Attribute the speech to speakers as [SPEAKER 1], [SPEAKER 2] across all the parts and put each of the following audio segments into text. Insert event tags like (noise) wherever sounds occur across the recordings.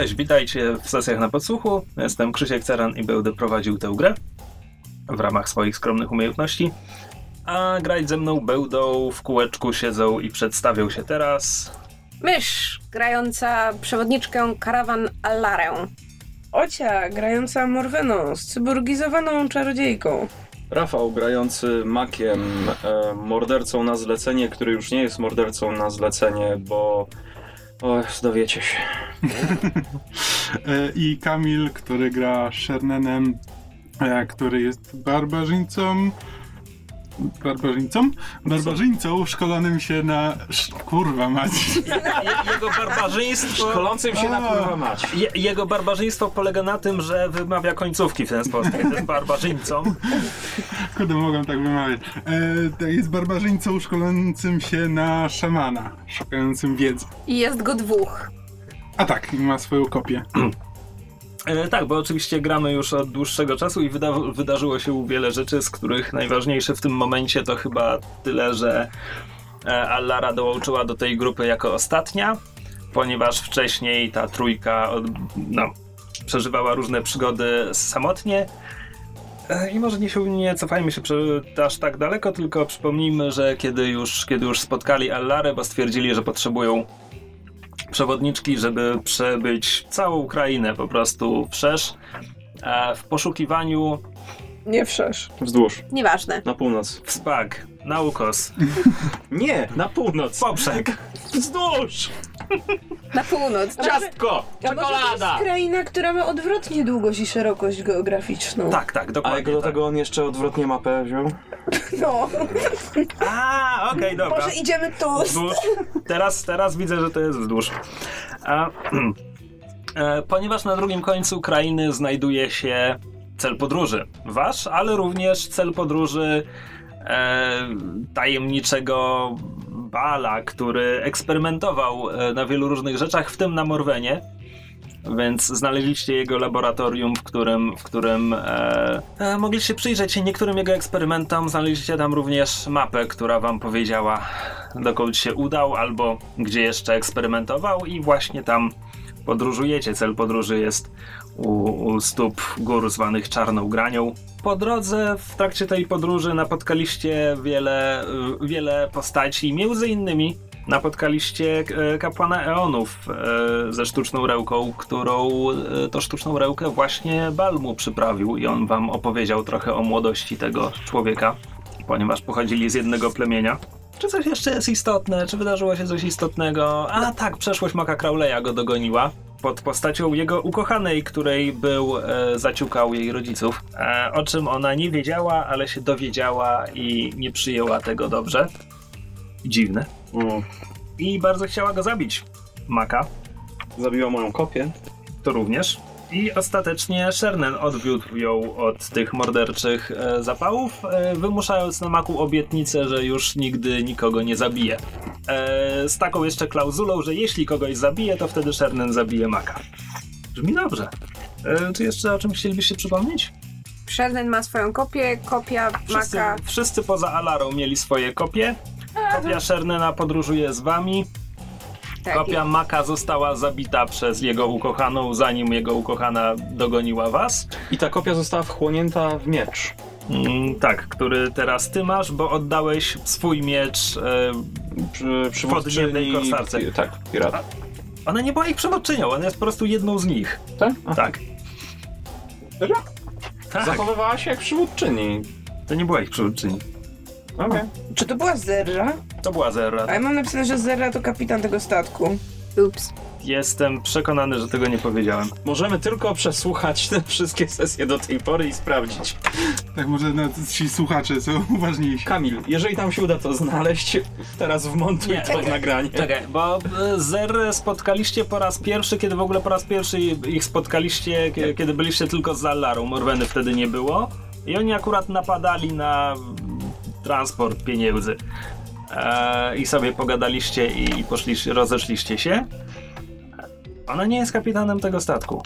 [SPEAKER 1] cześć, witajcie w sesjach na podsłuchu. Jestem Krzysiek Ceran i będę prowadził tę grę w ramach swoich skromnych umiejętności. A grać ze mną będą w kółeczku siedzą i przedstawią się teraz.
[SPEAKER 2] Mysz, grająca przewodniczkę karawan Allarę.
[SPEAKER 3] Ocia, grająca Morweną, cyborgizowaną czarodziejką.
[SPEAKER 4] Rafał grający makiem, e, mordercą na zlecenie, który już nie jest mordercą na zlecenie, bo. O, dowiecie się. (laughs)
[SPEAKER 5] E, I Kamil, który gra Shernenem, e, który jest barbarzyńcą. Barbarzyńcą? Barbarzyńcą szkolonym się na. sz- Kurwa mać.
[SPEAKER 1] Je, jego barbarzyństwo.
[SPEAKER 4] Szkolącym się na kurwa mać.
[SPEAKER 1] Je, jego barbarzyństwo polega na tym, że wymawia końcówki w ten sposób. Jest barbarzyńcą.
[SPEAKER 5] Kurde, mogłem tak wymawiać. E, to jest barbarzyńcą szkolącym się na szamana, szukającym wiedzy.
[SPEAKER 2] I jest go dwóch.
[SPEAKER 5] A tak, ma swoją kopię.
[SPEAKER 1] E, tak, bo oczywiście gramy już od dłuższego czasu i wyda wydarzyło się wiele rzeczy, z których najważniejsze w tym momencie to chyba tyle, że e, Allara dołączyła do tej grupy jako ostatnia, ponieważ wcześniej ta trójka od, no, przeżywała różne przygody samotnie. E, I może nie, się, nie cofajmy się aż tak daleko, tylko przypomnijmy, że kiedy już, kiedy już spotkali Allarę, bo stwierdzili, że potrzebują przewodniczki, żeby przebyć całą Ukrainę po prostu wszerz e, w poszukiwaniu
[SPEAKER 3] Nie wszesz.
[SPEAKER 4] Wzdłuż,
[SPEAKER 2] Nieważne.
[SPEAKER 4] na północ.
[SPEAKER 1] w SPAG, na ukos,
[SPEAKER 4] Nie, na północ.
[SPEAKER 1] poprzek.
[SPEAKER 4] Wzdłuż!
[SPEAKER 2] Na północ. (laughs)
[SPEAKER 4] Ciastko!
[SPEAKER 3] A może to jest kraina, która ma odwrotnie długość i szerokość geograficzną.
[SPEAKER 1] Tak, tak,
[SPEAKER 4] A
[SPEAKER 1] dokładnie.
[SPEAKER 4] jak do
[SPEAKER 1] tak.
[SPEAKER 4] tego on jeszcze odwrotnie mapę wziął?
[SPEAKER 3] No,
[SPEAKER 1] A, okej, dobra.
[SPEAKER 3] może idziemy tu.
[SPEAKER 1] Wzdłuż. Teraz, teraz widzę, że to jest wzdłuż. A, e, ponieważ na drugim końcu krainy znajduje się cel podróży. Wasz, ale również cel podróży e, tajemniczego Bala, który eksperymentował e, na wielu różnych rzeczach, w tym na Morwenie. Więc znaleźliście jego laboratorium, w którym, w którym e, e, mogliście przyjrzeć się niektórym jego eksperymentom. Znaleźliście tam również mapę, która wam powiedziała, dokąd się udał, albo gdzie jeszcze eksperymentował, i właśnie tam podróżujecie. Cel podróży jest u, u stóp gór zwanych Czarną Granią. Po drodze, w trakcie tej podróży, napotkaliście wiele, y, wiele postaci, między innymi napotkaliście e, kapłana Eonów e, ze sztuczną rełką, którą e, to sztuczną rełkę właśnie Balmu przyprawił i on wam opowiedział trochę o młodości tego człowieka, ponieważ pochodzili z jednego plemienia. Czy coś jeszcze jest istotne? Czy wydarzyło się coś istotnego? A tak, przeszłość Maka Crowleya go dogoniła. Pod postacią jego ukochanej, której był, e, zaciukał jej rodziców. E, o czym ona nie wiedziała, ale się dowiedziała i nie przyjęła tego dobrze. Dziwne.
[SPEAKER 4] Mm.
[SPEAKER 1] I bardzo chciała go zabić. Maka
[SPEAKER 4] Zabiła moją kopię.
[SPEAKER 1] to również. I ostatecznie Shernen odwiódł ją od tych morderczych e, zapałów, e, wymuszając na Maku obietnicę, że już nigdy nikogo nie zabije. E, z taką jeszcze klauzulą, że jeśli kogoś zabije, to wtedy Shernen zabije Maka. Brzmi dobrze. E, czy jeszcze o czymś chcielibyście przypomnieć?
[SPEAKER 2] Sherden ma swoją kopię, kopia
[SPEAKER 1] Wszyscy,
[SPEAKER 2] Maka.
[SPEAKER 1] wszyscy poza Alarą mieli swoje kopie. Kopia Shernena podróżuje z wami.
[SPEAKER 2] Tak,
[SPEAKER 1] Kopia Maka została zabita przez jego ukochaną, zanim jego ukochana dogoniła was.
[SPEAKER 4] I ta kopia została wchłonięta w miecz.
[SPEAKER 1] Mm, tak, który teraz ty masz, bo oddałeś swój miecz. E,
[SPEAKER 4] Przy, przywódczyni...
[SPEAKER 1] Podniebnej korsarce.
[SPEAKER 4] pi- Tak, pirata.
[SPEAKER 1] ona nie była ich przewodczynią, ona jest po prostu jedną z nich.
[SPEAKER 4] Tak?
[SPEAKER 1] Tak. Tak,
[SPEAKER 4] Zachowywała się jak przywódczyni.
[SPEAKER 1] to nie była ich przewodczyni.
[SPEAKER 4] Okej.
[SPEAKER 3] Czy to była Zerra?
[SPEAKER 1] To była Zerra.
[SPEAKER 3] A ja mam napisane, że Zerra to kapitan tego statku.
[SPEAKER 2] Ups.
[SPEAKER 1] Jestem przekonany, że tego nie powiedziałem.
[SPEAKER 4] Możemy tylko przesłuchać te wszystkie sesje do tej pory i sprawdzić.
[SPEAKER 5] Tak, może nawet ci słuchacze są uważniejsi.
[SPEAKER 4] Kamil, jeżeli tam się uda to znaleźć, teraz wmontuj
[SPEAKER 1] Nie,
[SPEAKER 4] to
[SPEAKER 1] czekaj,
[SPEAKER 4] nagranie.
[SPEAKER 1] Czekaj, bo e, Zer spotkaliście po raz pierwszy, kiedy w ogóle po raz pierwszy ich spotkaliście, kie- kiedy byliście tylko z Allarą. Morweny wtedy nie było. I oni akurat napadali na transport pieniędzy. E, I sobie pogadaliście i poszliście, rozeszliście się. Ona nie jest kapitanem tego statku.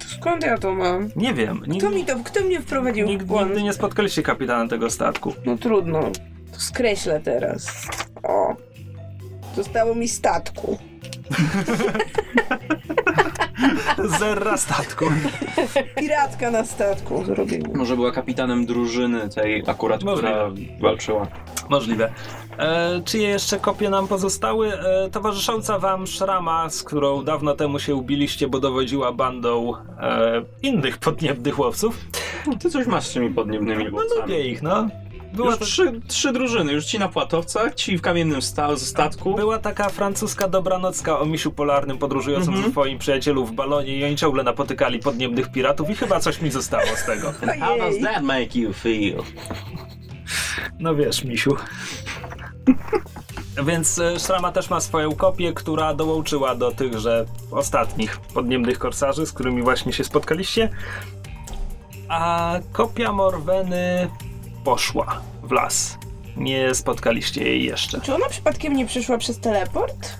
[SPEAKER 3] To skąd ja to mam?
[SPEAKER 1] Nie wiem.
[SPEAKER 3] Kto mi to, kto mnie wprowadził w
[SPEAKER 1] nigdy,
[SPEAKER 3] błąd?
[SPEAKER 1] nigdy nie spotkaliście kapitana tego statku.
[SPEAKER 3] No trudno. To skreślę teraz. O. Zostało mi statku. (laughs)
[SPEAKER 1] Zerra statku.
[SPEAKER 3] Piratka na statku zrobimy.
[SPEAKER 4] Może była kapitanem drużyny tej akurat,
[SPEAKER 1] Możliwe.
[SPEAKER 4] która walczyła.
[SPEAKER 1] Możliwe. E, czyje jeszcze kopie nam pozostały? E, towarzysząca wam Szrama, z którą dawno temu się ubiliście, bo dowodziła bandą e, innych podniebnych łowców.
[SPEAKER 4] Ty coś masz z tymi podniebnymi
[SPEAKER 1] No
[SPEAKER 4] łowcami.
[SPEAKER 1] lubię ich, no. Była,
[SPEAKER 4] Już trzy, trzy drużyny, już ci na płatowcach, ci w kamiennym sta- statku.
[SPEAKER 1] była taka francuska dobranocka o misiu polarnym podróżującym
[SPEAKER 4] Mhm.
[SPEAKER 1] ze swoim przyjacielu w balonie i oni ciągle napotykali podniebnych piratów i chyba coś mi zostało z tego. (laughs)
[SPEAKER 4] How does that make you feel?
[SPEAKER 1] No wiesz, misiu. (laughs) Więc e, Szrama też ma swoją kopię, która dołączyła do tychże ostatnich podniebnych korsarzy, z którymi właśnie się spotkaliście. A kopia Morweny poszła w las. Nie spotkaliście jej jeszcze.
[SPEAKER 3] Czy ona przypadkiem nie przyszła przez teleport?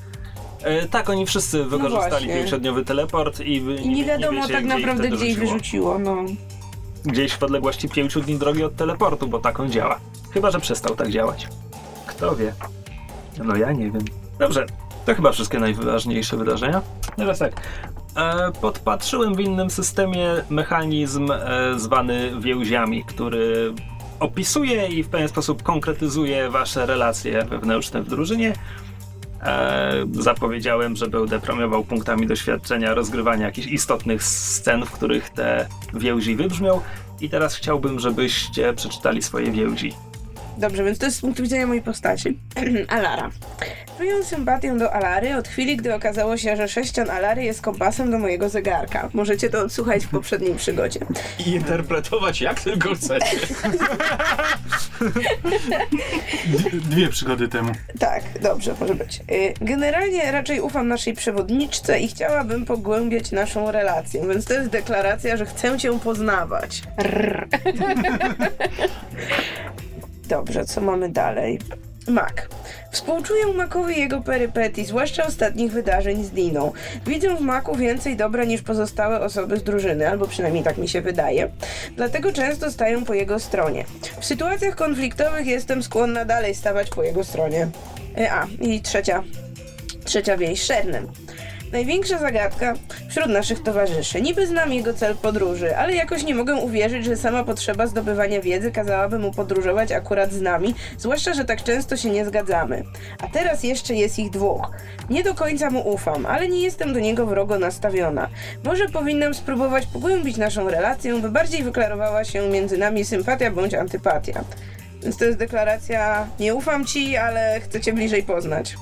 [SPEAKER 1] E, tak, oni wszyscy wykorzystali
[SPEAKER 3] właśnie.
[SPEAKER 1] pięciodniowy teleport i, wy,
[SPEAKER 3] I nie wiadomo
[SPEAKER 1] wiecie,
[SPEAKER 3] tak
[SPEAKER 1] gdzie
[SPEAKER 3] naprawdę, gdzie ich
[SPEAKER 1] rzuciło.
[SPEAKER 3] wyrzuciło, no.
[SPEAKER 1] Gdzieś w odległości pięciu dni drogi od teleportu, bo tak on działa. Chyba, że przestał tak działać. Kto wie? No ja nie wiem. Dobrze, to chyba wszystkie najważniejsze wydarzenia. Teraz tak. E, podpatrzyłem w innym systemie mechanizm e, zwany więziami, który opisuje i w pewien sposób konkretyzuje wasze relacje wewnętrzne w drużynie. E, zapowiedziałem, że będę premiował punktami doświadczenia rozgrywania jakichś istotnych scen, w których te więzi wybrzmią. I teraz chciałbym, żebyście przeczytali swoje więzi.
[SPEAKER 3] Dobrze, więc to jest z punktu widzenia mojej postaci. (clears throat) Alara. Czuję sympatię do Alary od chwili, gdy okazało się, że sześcian Alary jest kompasem do mojego zegarka. Możecie to odsłuchać w poprzedniej przygodzie.
[SPEAKER 4] I interpretować jak tylko chcecie.
[SPEAKER 5] D- dwie przygody temu.
[SPEAKER 3] Tak, dobrze, może być. Y, Generalnie raczej ufam naszej przewodniczce i chciałabym pogłębiać naszą relację, więc to jest deklaracja, że chcę cię poznawać. (laughs) Dobrze, co mamy dalej? Mak. Współczuję Makowi jego perypetii, zwłaszcza ostatnich wydarzeń z Diną. Widzę w Maku więcej dobra niż pozostałe osoby z drużyny, albo przynajmniej tak mi się wydaje. Dlatego często staję po jego stronie. W sytuacjach konfliktowych jestem skłonna dalej stawać po jego stronie. E, A, i trzecia. Trzecia wieś, Szernem. Największa zagadka wśród naszych towarzyszy. Niby znam jego cel podróży, ale jakoś nie mogę uwierzyć, że sama potrzeba zdobywania wiedzy kazałaby mu podróżować akurat z nami, zwłaszcza, że tak często się nie zgadzamy. A teraz jeszcze jest ich dwóch. Nie do końca mu ufam, ale nie jestem do niego wrogo nastawiona. Może powinnam spróbować pogłębić naszą relację, by bardziej wyklarowała się między nami sympatia bądź antypatia. Więc to jest deklaracja, nie ufam ci, ale chcę cię bliżej poznać.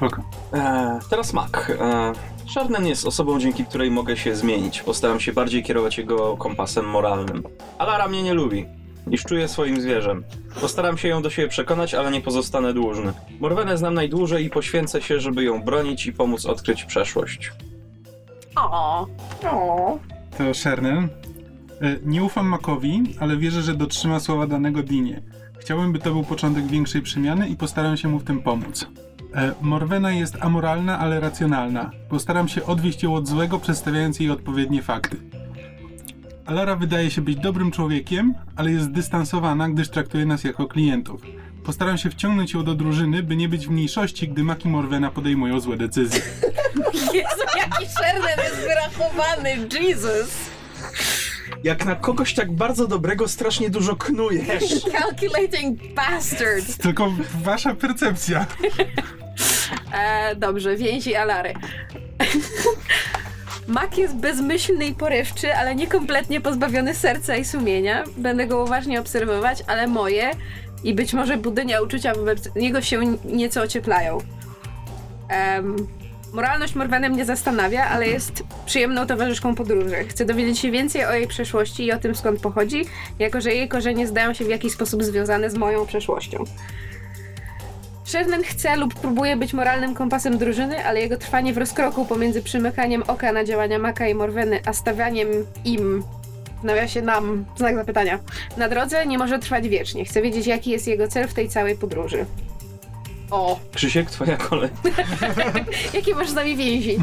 [SPEAKER 5] Spoko.
[SPEAKER 4] E, teraz Mac. E, Sharnen jest osobą, dzięki której mogę się zmienić. Postaram się bardziej kierować jego kompasem moralnym. Alara mnie nie lubi. Niż czuję swoim zwierzem. Postaram się ją do siebie przekonać, ale nie pozostanę dłużny. Morwenę znam najdłużej i poświęcę się, żeby ją bronić i pomóc odkryć przeszłość.
[SPEAKER 2] O,
[SPEAKER 3] O,
[SPEAKER 5] To Shernen. E, Nie ufam Makowi, ale wierzę, że dotrzyma słowa danego Dinie. Chciałbym, by to był początek większej przemiany i postaram się mu w tym pomóc. E, Morwena jest amoralna, ale racjonalna. Postaram się odwieść ją od złego, przedstawiając jej odpowiednie fakty. Alara wydaje się być dobrym człowiekiem, ale jest zdystansowana, gdyż traktuje nas jako klientów. Postaram się wciągnąć ją do drużyny, by nie być w mniejszości, gdy Mak i Morwena podejmują złe decyzje. (laughs)
[SPEAKER 2] Jezu, jaki Sherman jest wyrachowany, Jesus!
[SPEAKER 4] Jak na kogoś tak bardzo dobrego strasznie dużo knujesz.
[SPEAKER 2] Calculating bastard!
[SPEAKER 5] Tylko wasza percepcja.
[SPEAKER 2] E, dobrze, więzi Alary. (laughs) Mak jest bezmyślny i porywczy, ale nie kompletnie pozbawiony serca i sumienia. Będę go uważnie obserwować, ale moje i być może budynia uczucia wobec niego się nieco ocieplają. Em, moralność Morweny mnie zastanawia, ale jest przyjemną towarzyszką podróży. Chcę dowiedzieć się więcej o jej przeszłości i o tym, skąd pochodzi, jako że jej korzenie zdają się w jakiś sposób związane z moją przeszłością. Sherman chce lub próbuje być moralnym kompasem drużyny, ale jego trwanie w rozkroku pomiędzy przymykaniem oka na działania Maka i Morweny, a stawianiem im, w nawiasie nam, znak zapytania, na drodze nie może trwać wiecznie. Chcę wiedzieć, jaki jest jego cel w tej całej podróży. O,
[SPEAKER 4] Krzysiek, twoja kolej. (laughs)
[SPEAKER 2] jakie masz z nami więzi?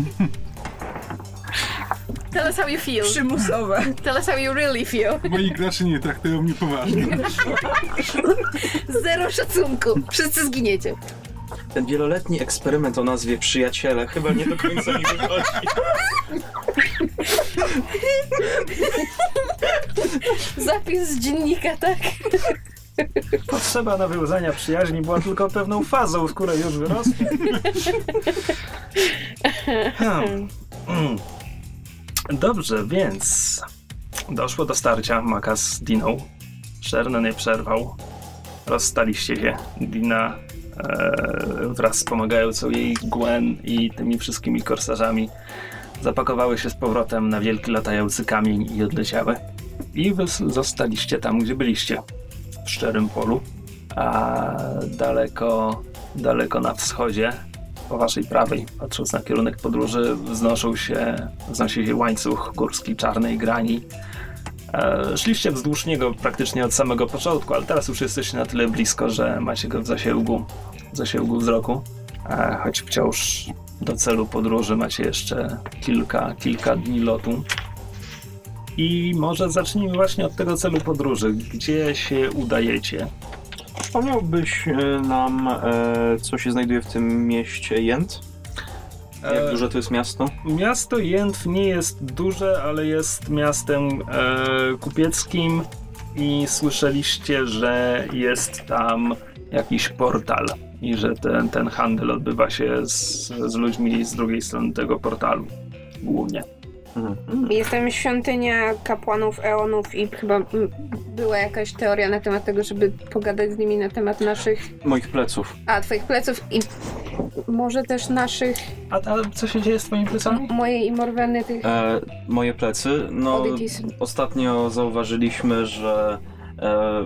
[SPEAKER 2] Tell us how you feel.
[SPEAKER 3] przymusowe. (laughs)
[SPEAKER 2] Tell us how you really feel.
[SPEAKER 5] Moi gracze nie traktują mnie poważnie.
[SPEAKER 2] Zero szacunku. Wszyscy zginiecie.
[SPEAKER 4] Ten wieloletni eksperyment o nazwie Przyjaciele chyba nie do końca mi wychodzi.
[SPEAKER 2] Zapis z dziennika, tak?
[SPEAKER 1] Potrzeba nawiązania przyjaźni była tylko pewną fazą, z której już wyrosła. Hmm. Mm. Dobrze, więc doszło do starcia Maka z Diną. Shernan nie przerwał. Rozstaliście się. Dina e, wraz z pomagającą jej Gwen i tymi wszystkimi korsarzami zapakowały się z powrotem na wielki latający kamień i odleciały. I wy zostaliście tam, gdzie byliście. W szczerym polu. A daleko, daleko na wschodzie, po waszej prawej, patrząc na kierunek podróży, wznoszą się, wznosi się łańcuch górski czarnej grani. E, szliście wzdłuż niego praktycznie od samego początku, ale teraz już jesteście na tyle blisko, że macie go w zasięgu, w zasięgu wzroku. E, choć wciąż do celu podróży macie jeszcze kilka, kilka dni lotu. I może zacznijmy właśnie od tego celu podróży. Gdzie się udajecie?
[SPEAKER 4] Wspomniałbyś e, nam, e, co się znajduje w tym mieście Jent? Jak
[SPEAKER 1] E,
[SPEAKER 4] duże to jest miasto?
[SPEAKER 1] Miasto Jętw nie jest duże, ale jest miastem e, kupieckim i słyszeliście, że jest tam jakiś portal i że ten, ten handel odbywa się z, z ludźmi z drugiej strony tego portalu głównie.
[SPEAKER 4] Mhm.
[SPEAKER 2] Jest tam świątynia kapłanów Eonów i chyba była jakaś teoria na temat tego, żeby pogadać z nimi na temat naszych,
[SPEAKER 4] Moich pleców.
[SPEAKER 2] a twoich pleców i może też naszych,
[SPEAKER 1] A, a co się dzieje z twoimi plecami?
[SPEAKER 2] mojej i Morweny tych
[SPEAKER 4] E, moje plecy, no
[SPEAKER 2] oddities.
[SPEAKER 4] ostatnio zauważyliśmy, że e,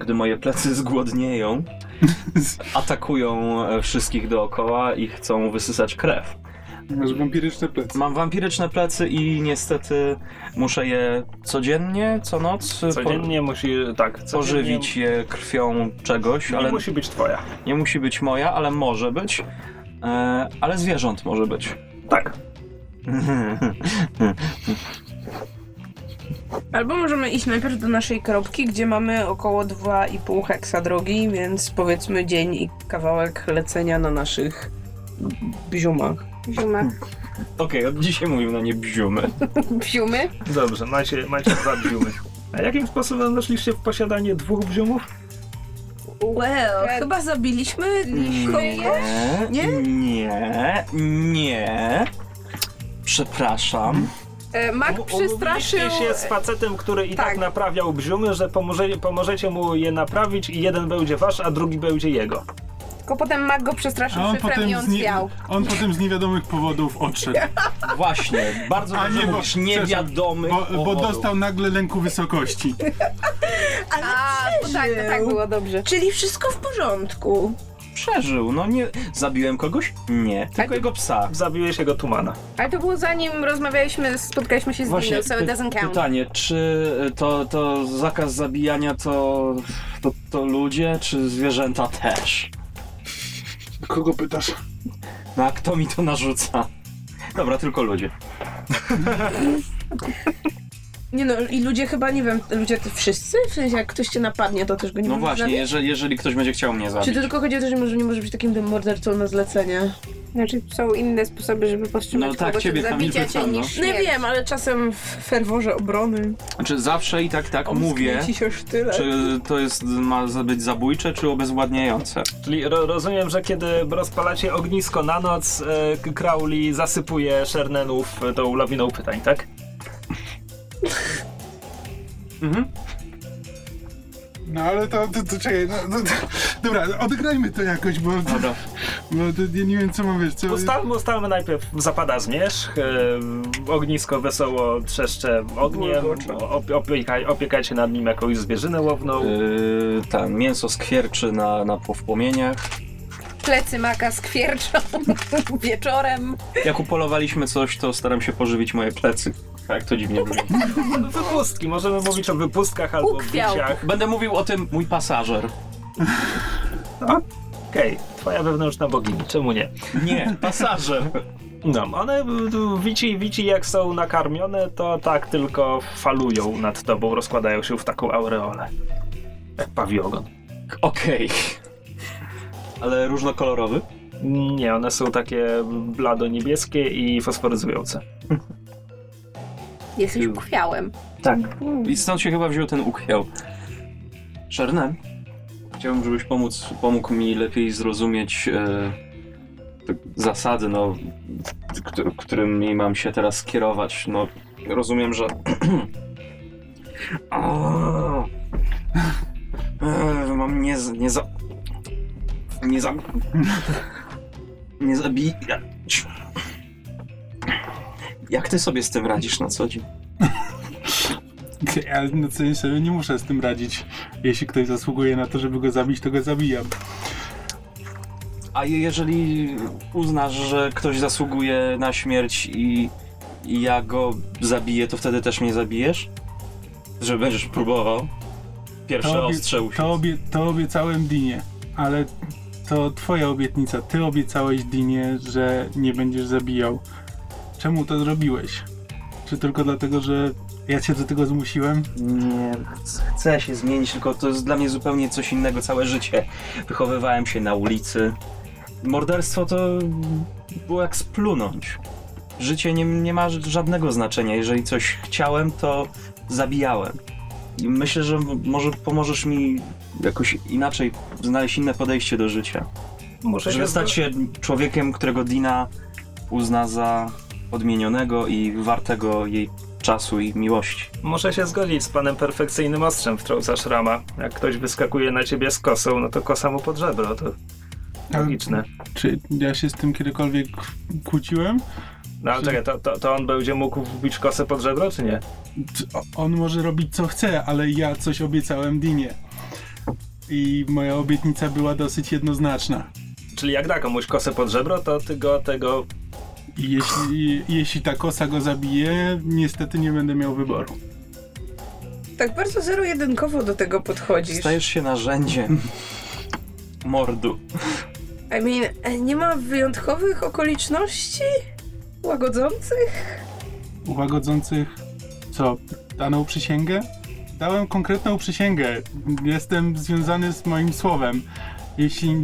[SPEAKER 4] gdy moje plecy (laughs) zgłodnieją, (laughs) atakują e, wszystkich dookoła i chcą wysysać krew.
[SPEAKER 5] Masz wampiryczne plecy.
[SPEAKER 4] Mam wampiryczne plecy i niestety muszę je codziennie, co noc po-
[SPEAKER 1] Codziennie musi, tak, codziennie
[SPEAKER 4] pożywić je krwią czegoś,
[SPEAKER 1] nie
[SPEAKER 4] ale
[SPEAKER 1] musi być twoja.
[SPEAKER 4] nie musi być moja, ale może być. E, ale zwierząt może być.
[SPEAKER 1] Tak. (laughs)
[SPEAKER 3] Albo możemy iść najpierw do naszej kropki, gdzie mamy około 2,5 heksa drogi, więc powiedzmy dzień i kawałek lecenia na naszych bziumach.
[SPEAKER 2] Ziuma.
[SPEAKER 4] Okej, od dzisiaj mówimy na nie bziumy. (laughs)
[SPEAKER 2] Bziumy?
[SPEAKER 1] Dobrze, macie, macie dwa bziumy. A jakim sposobem doszliście w posiadanie dwóch bziumów?
[SPEAKER 3] Well,
[SPEAKER 2] Tak.
[SPEAKER 3] chyba zabiliśmy
[SPEAKER 4] Nie, nie, nie. Przepraszam.
[SPEAKER 2] E, Mak przestraszył...
[SPEAKER 1] Umówiliście się z facetem, który i tak,
[SPEAKER 2] Tak.
[SPEAKER 1] naprawiał bziumy, że pomoże, pomożecie mu je naprawić i jeden będzie wasz, a drugi będzie jego.
[SPEAKER 2] Tylko potem Mak go przestraszył
[SPEAKER 5] A on
[SPEAKER 2] szyfrem
[SPEAKER 5] potem,
[SPEAKER 2] i on
[SPEAKER 5] z nie,
[SPEAKER 2] zwiał.
[SPEAKER 5] on potem z niewiadomych powodów odszedł.
[SPEAKER 4] Właśnie, bardzo
[SPEAKER 5] A nie, bo-
[SPEAKER 4] niewiadomych
[SPEAKER 5] Bo, bo dostał nagle lęku wysokości. (laughs)
[SPEAKER 3] Ale
[SPEAKER 2] A, to tak, to tak było dobrze.
[SPEAKER 3] Czyli wszystko w porządku.
[SPEAKER 4] Przeżył, no nie... Zabiłem kogoś? Nie, tylko
[SPEAKER 2] to-
[SPEAKER 4] jego psa.
[SPEAKER 1] Zabiłeś jego tumana.
[SPEAKER 2] Ale to było zanim rozmawialiśmy, spotkaliśmy się z
[SPEAKER 4] Właśnie,
[SPEAKER 2] Diną, so it doesn't count.
[SPEAKER 4] pytanie, czy to, to zakaz zabijania to, to, to ludzie, czy zwierzęta też?
[SPEAKER 5] Kogo pytasz?
[SPEAKER 4] No a kto mi to narzuca? Dobra, tylko ludzie. (laughs)
[SPEAKER 3] Nie no, i ludzie chyba, nie wiem, ludzie to wszyscy? W sensie, jak ktoś cię napadnie, to też go nie
[SPEAKER 4] No właśnie,
[SPEAKER 3] zabić?
[SPEAKER 4] jeżeli, jeżeli ktoś będzie chciał mnie
[SPEAKER 3] Czy
[SPEAKER 4] zabić.
[SPEAKER 3] to tylko chodzi o to, że może nie może być takim tym mordercą na zlecenie?
[SPEAKER 2] Znaczy są inne sposoby, żeby powstrzymać
[SPEAKER 4] No tak,
[SPEAKER 2] kogoś
[SPEAKER 4] ciebie
[SPEAKER 2] od zabicia cię
[SPEAKER 4] pytano.
[SPEAKER 2] niż
[SPEAKER 3] No ja
[SPEAKER 2] śmierć.
[SPEAKER 3] wiem, ale czasem w ferworze obrony
[SPEAKER 4] Znaczy zawsze i tak tak mówię,
[SPEAKER 3] ci się sztylet.
[SPEAKER 4] czy to jest ma być zabójcze, czy obezwładniające.
[SPEAKER 1] Czyli ro, rozumiem, że kiedy rozpalacie ognisko na noc, e, Crowley zasypuje Shernenów tą lawiną pytań, tak?
[SPEAKER 4] Mhm.
[SPEAKER 5] No ale to, to, to czekaj, no, no, to, dobra, odegrajmy to jakoś, bo,
[SPEAKER 4] Dobra.
[SPEAKER 5] bo to, ja nie wiem co mam wiesz, co...
[SPEAKER 1] Ustalmy, ustalmy najpierw, zapada zmierzch, e, ognisko wesoło trzeszcze ogniem, op, opiekaj, opiekajcie nad nim jakąś zwierzynę łowną.
[SPEAKER 4] Yy, tam mięso skwierczy na, na w płomieniach.
[SPEAKER 2] Plecy Maka skwierczą (laughs) wieczorem.
[SPEAKER 4] Jak upolowaliśmy coś, to staram się pożywić moje plecy. Tak, to dziwnie brzmi. (laughs)
[SPEAKER 1] Wypustki, możemy mówić o wypustkach albo
[SPEAKER 2] Ukwiał.
[SPEAKER 1] biciach.
[SPEAKER 4] Będę mówił o tym mój pasażer.
[SPEAKER 1] Okej, twoja wewnętrzna bogini, czemu nie?
[SPEAKER 4] Nie, pasażer.
[SPEAKER 1] No, one y, wici, wici jak są nakarmione, to tak tylko falują nad tobą, rozkładają się w taką aureolę. Jak pawiogon.
[SPEAKER 4] Okej. Ale różnokolorowy?
[SPEAKER 1] Nie, one są takie blado-niebieskie i fosforyzujące.
[SPEAKER 2] Jesteś uchwiałem.
[SPEAKER 4] Tak. I stąd się chyba wziął ten uchwiał. Szerne? Chciałbym, żebyś pomóc, pomógł mi lepiej zrozumieć e, te zasady, no, kt- którymi mam się teraz kierować. No, rozumiem, że... (clears throat) o, e, mam nie, nie za... Nie za... Nie zabijać. Jak ty sobie z tym radzisz na co dzień?
[SPEAKER 5] Ja na co dzień sobie nie muszę z tym radzić. Jeśli ktoś zasługuje na to, żeby go zabić, to go zabijam.
[SPEAKER 4] A jeżeli uznasz, że ktoś zasługuje na śmierć i, i ja go zabiję, to wtedy też mnie zabijesz? Że będziesz próbował? Pierwsze
[SPEAKER 5] To, obie-
[SPEAKER 4] ostrze u
[SPEAKER 5] to, obie, to obiecałem Dinie, ale to twoja obietnica. Ty obiecałeś Dinie, że nie będziesz zabijał. Czemu to zrobiłeś? Czy tylko dlatego, że ja cię do tego zmusiłem?
[SPEAKER 4] Nie, chcę się zmienić, tylko to jest dla mnie zupełnie coś innego całe życie. Wychowywałem się na ulicy. Morderstwo to było jak splunąć. Życie nie, nie ma żadnego znaczenia. Jeżeli coś chciałem, to zabijałem. I myślę, że może pomożesz mi jakoś inaczej znaleźć inne podejście do życia.
[SPEAKER 1] Muszę
[SPEAKER 4] Żeby
[SPEAKER 1] się
[SPEAKER 4] stać się człowiekiem, którego Dina uzna za odmienionego i wartego jej czasu i miłości.
[SPEAKER 1] Muszę się zgodzić z panem perfekcyjnym ostrzem wtrącasz rama. Jak ktoś wyskakuje na ciebie z kosą, no to kosa mu pod żebro, to logiczne.
[SPEAKER 5] Czy ja się z tym kiedykolwiek kłóciłem?
[SPEAKER 1] No ale czekaj, to, to, to on będzie mógł wbić kosę pod żebro, czy nie?
[SPEAKER 5] Czy On może robić co chce, ale ja coś obiecałem Dinie. I moja obietnica była dosyć jednoznaczna.
[SPEAKER 1] Czyli jak da komuś kosę pod żebro, to ty go tego...
[SPEAKER 5] I jeśli, jeśli ta kosa go zabije, niestety nie będę miał wyboru.
[SPEAKER 3] Tak bardzo zero-jedynkowo do tego podchodzisz.
[SPEAKER 4] Stajesz się narzędziem mordu.
[SPEAKER 3] I mean, e, nie ma wyjątkowych okoliczności łagodzących?
[SPEAKER 5] Łagodzących, co, daną przysięgę? Dałem konkretną przysięgę. Jestem związany z moim słowem. Jeśli, e,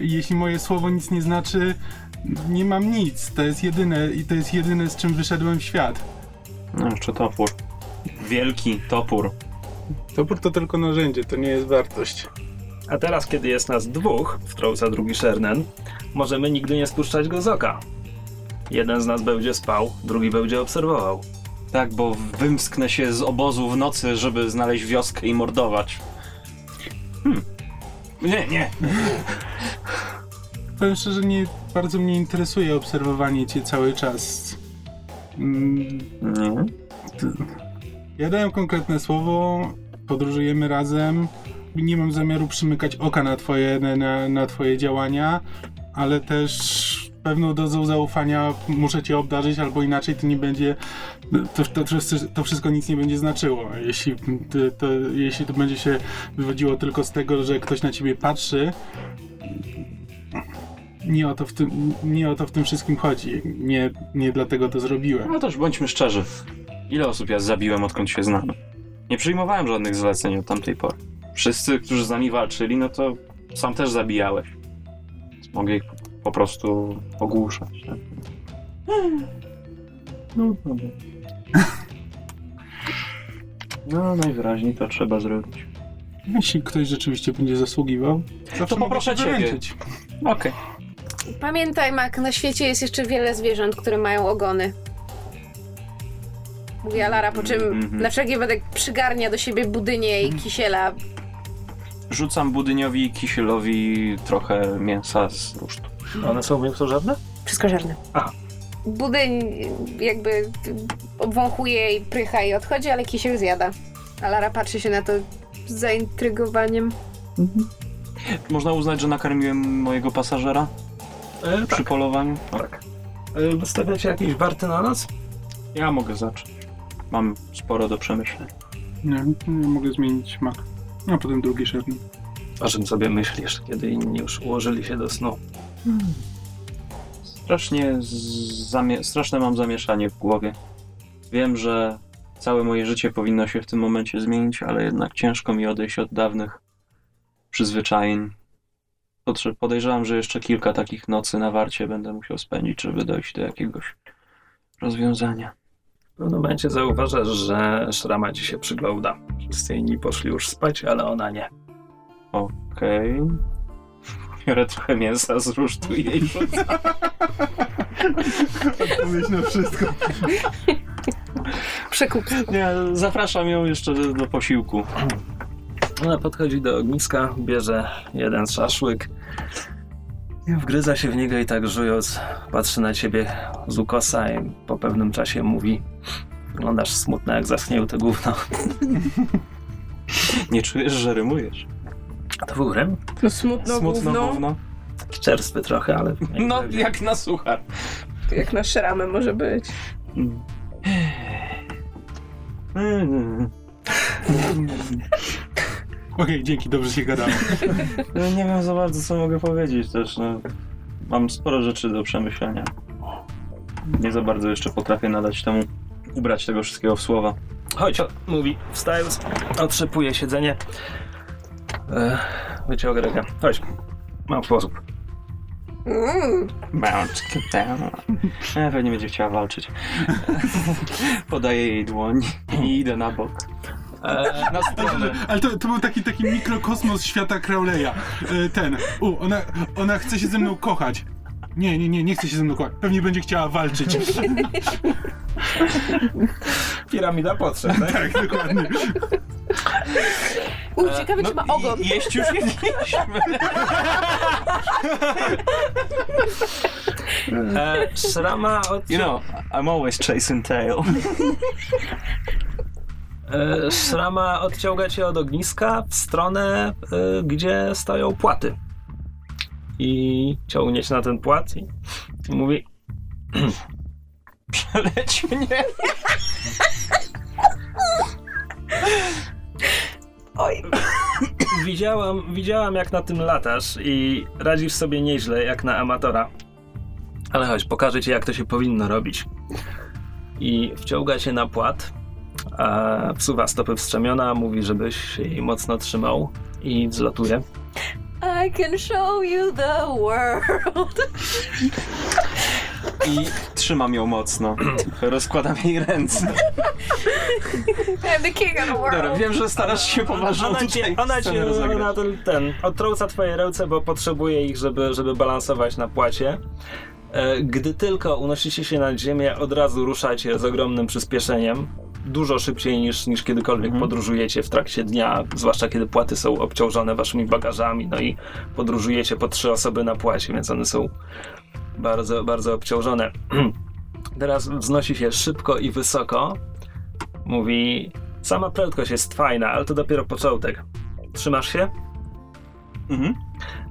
[SPEAKER 5] jeśli moje słowo nic nie znaczy, nie mam nic. To jest jedyne i to jest jedyne, z czym wyszedłem w świat.
[SPEAKER 4] No, jeszcze topór. Wielki topór.
[SPEAKER 5] Topór to tylko narzędzie, to nie jest wartość.
[SPEAKER 1] A teraz, kiedy jest nas dwóch, wtrąca drugi Shernen, możemy nigdy nie spuszczać go z oka. Jeden z nas będzie spał, drugi będzie obserwował.
[SPEAKER 4] Tak, bo wymsknę się z obozu w nocy, żeby znaleźć wioskę i mordować. Hmm. Nie, nie.
[SPEAKER 5] Powiem szczerze, nie bardzo mnie interesuje obserwowanie cię cały czas. Mm. Ja dałem konkretne słowo, podróżujemy razem. Nie mam zamiaru przymykać oka na twoje, na, na, twoje działania, ale też pewną dozą zaufania muszę cię obdarzyć, albo inaczej to nie będzie. To, to, to, wszystko nic nie będzie znaczyło. Jeśli to, to, jeśli to będzie się wywodziło tylko z tego, że ktoś na ciebie patrzy. Nie o to w tym, nie o to w tym wszystkim chodzi. Nie, nie dlatego to zrobiłem.
[SPEAKER 4] No też bądźmy szczerzy. Ile osób ja zabiłem, odkąd się znamy? Nie przyjmowałem żadnych zleceń od tamtej pory. Wszyscy, którzy z nami walczyli, no to sam też zabijałeś. Więc mogę ich po prostu ogłuszać. Tak? No, dobra. No, najwyraźniej to trzeba zrobić.
[SPEAKER 5] Jeśli ktoś rzeczywiście będzie zasługiwał, mogę
[SPEAKER 4] poproszę
[SPEAKER 5] się
[SPEAKER 4] ciebie.
[SPEAKER 5] wyręczyć.
[SPEAKER 2] Pamiętaj, Mak, na świecie jest jeszcze wiele zwierząt, które mają ogony. Mówi Alara, po czym
[SPEAKER 4] Mhm.
[SPEAKER 2] na wszelki wypadek przygarnia do siebie budynie i kisiela.
[SPEAKER 4] Rzucam budyniowi i kisielowi trochę mięsa z rusztu.
[SPEAKER 1] One są mięsożerne?
[SPEAKER 2] Wszystko żarne.
[SPEAKER 1] Aha.
[SPEAKER 2] Budyń jakby obwąchuje i prycha i odchodzi, ale kisiel zjada. Alara patrzy się na to z zaintrygowaniem.
[SPEAKER 4] Można uznać, że nakarmiłem mojego pasażera
[SPEAKER 1] E,
[SPEAKER 4] przy
[SPEAKER 1] tak,
[SPEAKER 4] polowaniu?
[SPEAKER 1] tak. E, wystawiacie jakieś warty na nas?
[SPEAKER 4] Ja mogę zacząć. Mam sporo do przemyśleń.
[SPEAKER 5] Nie, nie mogę zmienić mak. A potem drugi szerny.
[SPEAKER 1] O czym sobie myślisz, kiedy inni już ułożyli się do snu?
[SPEAKER 4] Strasznie z- zamie- straszne mam zamieszanie w głowie. Wiem, że całe moje życie powinno się w tym momencie zmienić, ale jednak ciężko mi odejść od dawnych przyzwyczajeń. Podejrzewam, że jeszcze kilka takich nocy na warcie będę musiał spędzić, żeby dojść do jakiegoś rozwiązania.
[SPEAKER 1] pewnym momencie zauważasz, że szrama ci się przygląda. Wszyscy inni poszli już spać, ale ona nie.
[SPEAKER 4] Okej. Biorę trochę mięsa z rusztu i jej.
[SPEAKER 5] Odpowiedź na wszystko.
[SPEAKER 2] Przekup.
[SPEAKER 4] Nie, zapraszam ją jeszcze do, do posiłku.
[SPEAKER 1] Ona podchodzi do ogniska, bierze jeden szaszłyk wgryza się w niego i tak żując patrzy na ciebie z ukosa i po pewnym czasie mówi wyglądasz smutna jak zaschnięte gówno.
[SPEAKER 4] Nie czujesz, że rymujesz?
[SPEAKER 1] To był rym?
[SPEAKER 3] No smutno,
[SPEAKER 4] Smutno
[SPEAKER 3] gówno,
[SPEAKER 4] gówno.
[SPEAKER 1] Taki czerstwy trochę, ale...
[SPEAKER 4] No, jak na suchar.
[SPEAKER 3] jak na szramę może być.
[SPEAKER 4] Mm.
[SPEAKER 5] Okej, dzięki, dobrze się gadało. (laughs)
[SPEAKER 4] No, nie wiem za bardzo, co mogę powiedzieć też. No. Mam sporo rzeczy do przemyślenia. Nie za bardzo jeszcze potrafię nadać temu, ubrać tego wszystkiego w słowa.
[SPEAKER 1] Chodź, o, mówi, wstając, otrzepuje siedzenie. E, wyciąga rękę. Chodź, mam sposób.
[SPEAKER 2] Mm.
[SPEAKER 4] Down. E, pewnie będzie chciała walczyć. (laughs) Podaję jej dłoń i idę na bok.
[SPEAKER 1] E,
[SPEAKER 4] Na stronę.
[SPEAKER 5] Ale to, to był taki, taki mikrokosmos świata Crowleya. E, Ten. U, ona, ona chce się ze mną kochać. Nie, nie, nie, nie chce się ze mną kochać. Pewnie będzie chciała walczyć. (laughs)
[SPEAKER 1] piramida potrzeb, tak?
[SPEAKER 5] tak, dokładnie.
[SPEAKER 2] U, ciekawe, czy ma ogon.
[SPEAKER 4] i- Jeść już jedliśmy. (laughs)
[SPEAKER 1] E, szrama od...
[SPEAKER 4] You know, I'm always chasing tail. (laughs)
[SPEAKER 1] E, szrama odciąga cię od ogniska w stronę, e, gdzie stoją płaty. I ciągnie się na ten płat i, i mówi
[SPEAKER 4] Przeleć mnie.
[SPEAKER 2] Oj.
[SPEAKER 1] widziałam, widziałam jak na tym latasz i radzisz sobie nieźle jak na amatora. Ale chodź, pokażę ci jak to się powinno robić. I wciąga cię na płat, a wsuwa stopy w strzemiona, mówi żebyś się jej mocno trzymał i wzlatuje.
[SPEAKER 2] I can show you the world.
[SPEAKER 4] I trzymam ją mocno. Rozkładam jej ręce.
[SPEAKER 2] I'm the king of the
[SPEAKER 4] Dobra,
[SPEAKER 2] world.
[SPEAKER 4] wiem, że starasz się poważną
[SPEAKER 1] Ona
[SPEAKER 4] tutaj
[SPEAKER 1] cię, ona cię
[SPEAKER 4] rozegrać.
[SPEAKER 1] na ten, ten, odtrąca twoje ręce, bo potrzebuje ich, żeby, żeby balansować na płacie. E, Gdy tylko unosicie się nad ziemię, od razu ruszacie z ogromnym przyspieszeniem. Dużo szybciej niż, niż kiedykolwiek
[SPEAKER 4] Mhm.
[SPEAKER 1] podróżujecie w trakcie dnia, zwłaszcza kiedy płaty są obciążone waszymi bagażami, no i podróżujecie po trzy osoby na płacie, więc one są bardzo, bardzo obciążone. (clears throat) Teraz wznosi się szybko i wysoko. Mówi, sama prędkość jest fajna, ale to dopiero początek. Trzymasz się?
[SPEAKER 4] Mhm.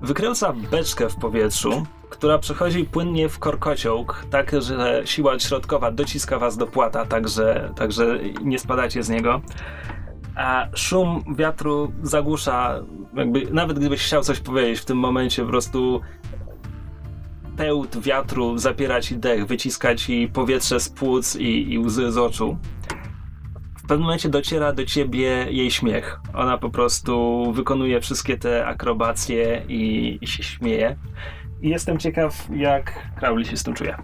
[SPEAKER 1] Wykręca beczkę w powietrzu, która przechodzi płynnie w korkociołk, tak że siła środkowa dociska was do płata, tak że, tak że nie spadacie z niego. A szum wiatru zagłusza, jakby nawet gdybyś chciał coś powiedzieć w tym momencie, po prostu pełt wiatru zapiera ci dech, wyciska ci powietrze z płuc i, i łzy z oczu. W pewnym momencie dociera do ciebie jej śmiech. Ona po prostu wykonuje wszystkie te akrobacje i, i się śmieje. I jestem ciekaw, jak Crowley się z tym czuje.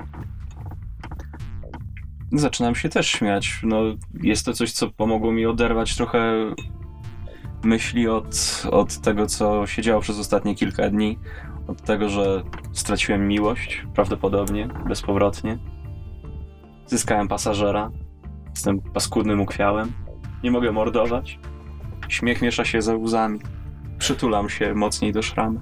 [SPEAKER 4] Zaczynam się też śmiać. No, jest to coś, co pomogło mi oderwać trochę myśli od, od tego, co się działo przez ostatnie kilka dni. Od tego, że straciłem miłość, prawdopodobnie, bezpowrotnie. Zyskałem pasażera. Jestem paskudnym ukwiałem. Nie mogę mordować. Śmiech miesza się ze łzami. Przytulam się mocniej do szramy.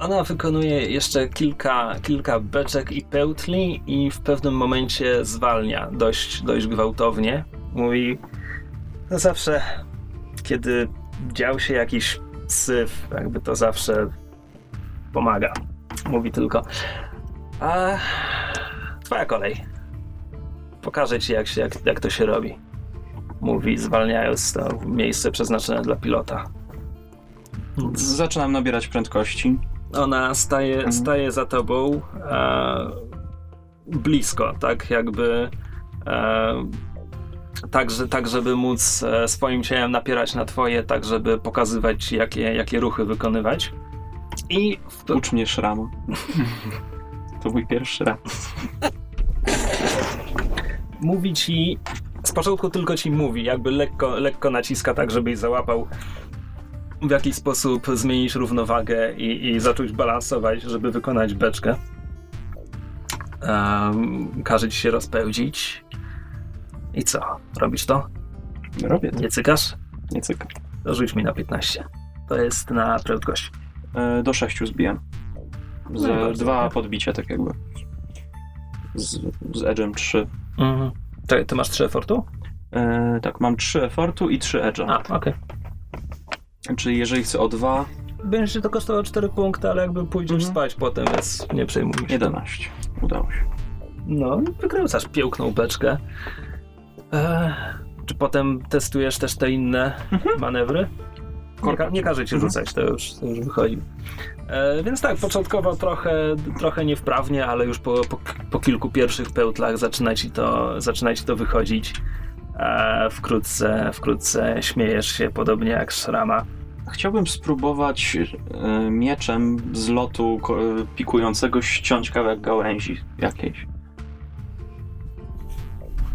[SPEAKER 1] Ona wykonuje jeszcze kilka, kilka beczek i pełtli i w pewnym momencie zwalnia dość, dość gwałtownie. Mówi, no zawsze, kiedy dział się jakiś syf, jakby to zawsze pomaga. Mówi tylko, a twoja kolej. Pokażę ci, jak, się, jak, jak to się robi. Mówi, zwalniając to miejsce przeznaczone dla pilota.
[SPEAKER 4] Zaczynam nabierać prędkości.
[SPEAKER 1] Ona staje, staje za tobą e, blisko, tak jakby e, tak, że, tak, żeby móc e, swoim ciałem napierać na twoje, tak, żeby pokazywać jakie, jakie ruchy wykonywać. I w
[SPEAKER 4] Ucz mnie szrama. To mój pierwszy raz.
[SPEAKER 1] mówi ci, z początku tylko ci mówi, jakby lekko, lekko naciska tak, żebyś załapał w jakiś sposób zmienić równowagę i, i zacząć balansować, żeby wykonać beczkę. Um, każe ci się rozpełdzić. I co? Robisz to?
[SPEAKER 4] Robię to.
[SPEAKER 1] Nie cykasz?
[SPEAKER 4] Nie cyk.
[SPEAKER 1] To rzuć mi na 15. To jest na prędkość.
[SPEAKER 4] E, do 6 zbijam. Z
[SPEAKER 1] No
[SPEAKER 4] dwa
[SPEAKER 1] ładnie.
[SPEAKER 4] podbicia, tak jakby. Z, z edge'em 3.
[SPEAKER 1] Mhm. Czekaj, ty masz 3 efortu?
[SPEAKER 4] E, tak, mam 3 effortu i 3 edge'a.
[SPEAKER 1] A, okej.
[SPEAKER 4] Czyli jeżeli chcę o 2,
[SPEAKER 1] Będzie to kosztowało 4 punkty, ale jakby pójdziesz
[SPEAKER 4] Mhm.
[SPEAKER 1] spać potem, więc nie przejmuj się.
[SPEAKER 4] 11. Udało się.
[SPEAKER 1] No, wykręcasz piękną beczkę. Eee, czy potem testujesz też te inne manewry? Nie, ka- nie każe ci
[SPEAKER 4] Mhm.
[SPEAKER 1] rzucać, to już, to już wychodzi. E, więc tak, początkowo trochę, trochę niewprawnie, ale już po, po, po kilku pierwszych pełtlach zaczyna ci to, zaczyna ci to wychodzić. E, wkrótce, wkrótce śmiejesz się, podobnie jak Szrama.
[SPEAKER 4] Chciałbym spróbować e, mieczem z lotu e, pikującego ściąć kawałek gałęzi jakiejś.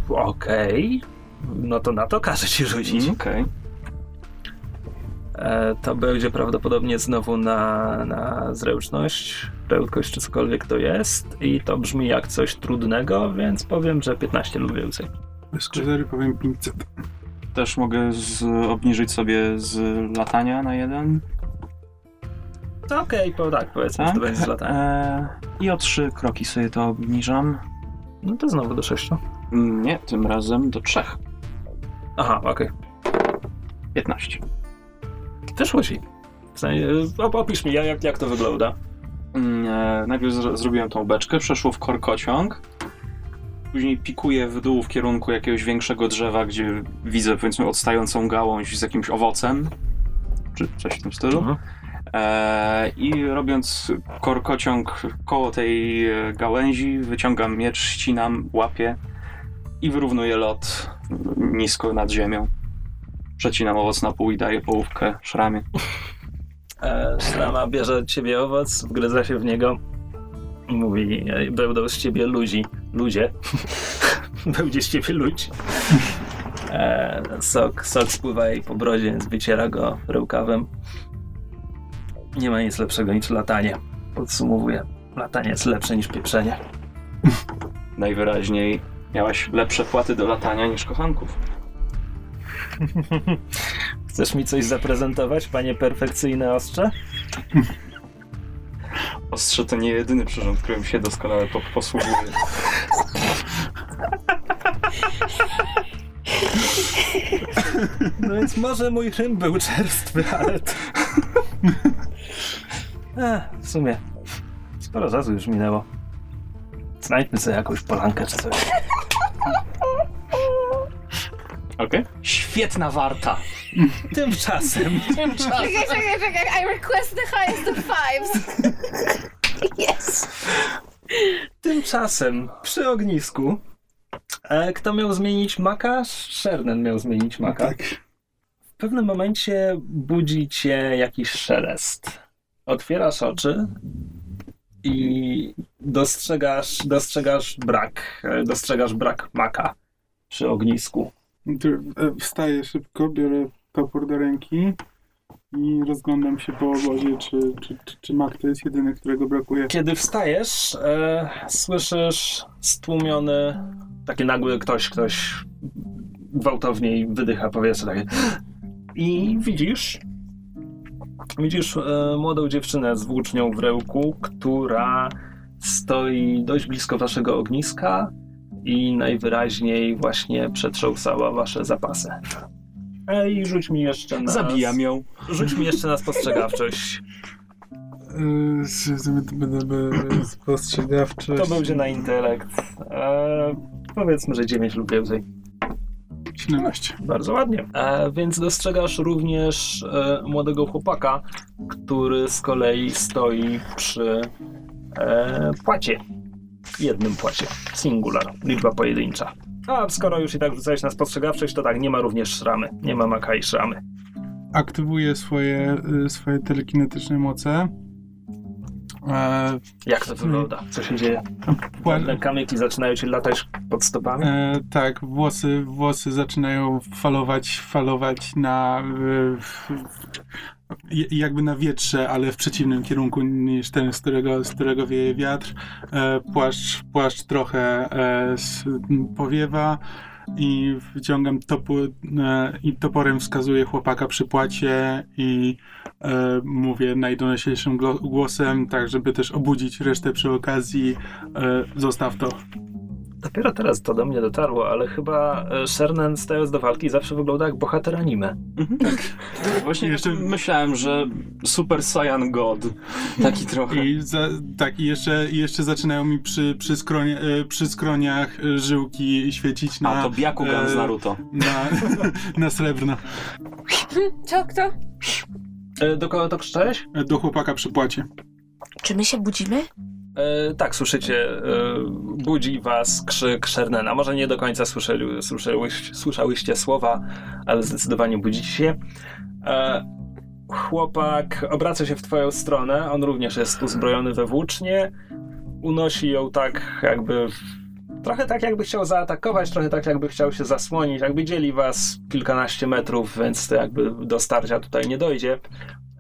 [SPEAKER 1] Okej, no to na to każe ci rzucić.
[SPEAKER 4] Okej.
[SPEAKER 1] E, to będzie prawdopodobnie znowu na, na zręczność, prędkość czy cokolwiek to jest i to brzmi jak coś trudnego, więc powiem, że 15 lub więcej.
[SPEAKER 5] Bez powiem 500.
[SPEAKER 4] Też mogę z, obniżyć sobie z latania na jeden.
[SPEAKER 1] To okej, po tak powiedzmy, że
[SPEAKER 4] Tak?
[SPEAKER 1] to będzie z latania.
[SPEAKER 4] E, I o trzy kroki sobie to obniżam.
[SPEAKER 1] No to znowu do 6.
[SPEAKER 4] Mm, Nie, tym razem do trzech.
[SPEAKER 1] Aha, okej.
[SPEAKER 4] 15.
[SPEAKER 1] Wyszło ci. W sensie, op- opisz mi, jak, jak to wygląda.
[SPEAKER 4] Mm, e, najpierw zro- zrobiłem tą beczkę, przeszło w korkociąg. Później pikuję w dół w kierunku jakiegoś większego drzewa, gdzie widzę powiedzmy odstającą gałąź z jakimś owocem. Czy coś w tym stylu.
[SPEAKER 1] Mhm.
[SPEAKER 4] E, I robiąc korkociąg koło tej e, gałęzi, wyciągam miecz, ścinam, łapię i wyrównuję lot nisko nad ziemią. Przecinam owoc na pół i daję połówkę szramie.
[SPEAKER 1] E, Szrama bierze od ciebie owoc, wgryza się w niego i mówi, będą z ciebie ludzi. Ludzie. (laughs) Będzie z ciebie ludź. E, sok, sok spływa jej po brodzie, więc wyciera go rękawem. Nie ma nic lepszego niż latanie. Podsumowuję. Latanie jest lepsze niż pieprzenie. (laughs)
[SPEAKER 4] Najwyraźniej miałaś lepsze płaty do latania niż kochanków. (laughs)
[SPEAKER 1] Chcesz mi coś zaprezentować, panie perfekcyjne ostrze?
[SPEAKER 4] Ostrze to nie jedyny przyrząd, którym się doskonale po posługuje.
[SPEAKER 1] No więc może mój rym był czerstwy, ale to... Ech, w sumie sporo czasu już minęło. Znajdźmy sobie jakąś polankę czy coś.
[SPEAKER 4] Okej. Świetna warta. (laughs)
[SPEAKER 1] Tymczasem
[SPEAKER 2] Czekaj, czekaj, czekaj, I request the highest of fives. (laughs) Yes.
[SPEAKER 1] Tymczasem przy ognisku e, kto miał zmienić maka? Shernen miał zmienić maka.
[SPEAKER 5] Tak.
[SPEAKER 1] W pewnym momencie budzi cię jakiś szelest. Otwierasz oczy i dostrzegasz, dostrzegasz brak, e, dostrzegasz brak maka przy ognisku.
[SPEAKER 5] E, Wstaję szybko, biorę topór do ręki i rozglądam się po obozie, czy, czy, czy, czy mak to jest jedyny, którego brakuje.
[SPEAKER 1] Kiedy wstajesz, e, słyszysz stłumiony, taki nagły ktoś, ktoś gwałtowniej wydycha powietrze takie. I widzisz, widzisz e, młodą dziewczynę z włócznią w ręku, która stoi dość blisko waszego ogniska i najwyraźniej właśnie przetrząsała wasze zapasy. Ej, rzuć mi jeszcze na...
[SPEAKER 4] Zabijam ją.
[SPEAKER 1] Rzuć mi jeszcze na spostrzegawczość.
[SPEAKER 5] Yy, będę spostrzegawczość.
[SPEAKER 1] To będzie na intelekt. E, powiedzmy, że 9 lub więcej.
[SPEAKER 5] 17.
[SPEAKER 1] Bardzo ładnie. E, więc dostrzegasz również e, młodego chłopaka, który z kolei stoi przy e, płacie. Jednym płacie. Singular. Liczba pojedyncza. A skoro już i tak rzucałeś na spostrzegawczość, to tak, nie ma również szramy. Nie ma maka i szramy.
[SPEAKER 5] Aktywuję swoje, y, swoje telekinetyczne moce E,
[SPEAKER 1] Jak to wygląda? Co się dzieje?
[SPEAKER 5] pła-
[SPEAKER 1] Kamyki zaczynają ci latać pod stopami?
[SPEAKER 5] E, tak, włosy, włosy zaczynają falować, falować na w- w- jakby na wietrze, ale w przeciwnym kierunku niż ten, z którego, z którego wieje wiatr. E, płaszcz, płaszcz trochę e, powiewa i wyciągam topu, e, i toporem wskazuję chłopaka przy płacie i mówię najdonosiejszym glo- głosem, tak żeby też obudzić resztę przy okazji. Zostaw to.
[SPEAKER 1] Dopiero teraz to do mnie dotarło, ale chyba e, Shernan stając do walki zawsze wygląda jak bohater anime.
[SPEAKER 4] Właśnie
[SPEAKER 5] Jeszcze-
[SPEAKER 4] myślałem, że Super Saiyan God. Taki trochę.
[SPEAKER 5] I za, tak, i jeszcze, i jeszcze zaczynają mi przy, przy, skronie, e, przy skroniach e, żyłki świecić na,
[SPEAKER 4] A to Byakugan z
[SPEAKER 5] e,
[SPEAKER 4] Naruto.
[SPEAKER 5] na, (laughs) na srebrno.
[SPEAKER 2] Co, kto?
[SPEAKER 1] E, do kogo to krzyczałeś?
[SPEAKER 5] E, Do chłopaka przy płacie.
[SPEAKER 3] Czy my się budzimy?
[SPEAKER 1] E, tak, słyszycie, e, budzi was krzyk Shernena. Może nie do końca słyszeli, słyszałyście, słyszałyście słowa, ale zdecydowanie budzicie się. E, chłopak obraca się w twoją stronę, on również jest uzbrojony we włócznie. Unosi ją tak jakby... Trochę tak jakby chciał zaatakować, trochę tak jakby chciał się zasłonić. Jakby dzieli was kilkanaście metrów, więc to jakby do starcia tutaj nie dojdzie.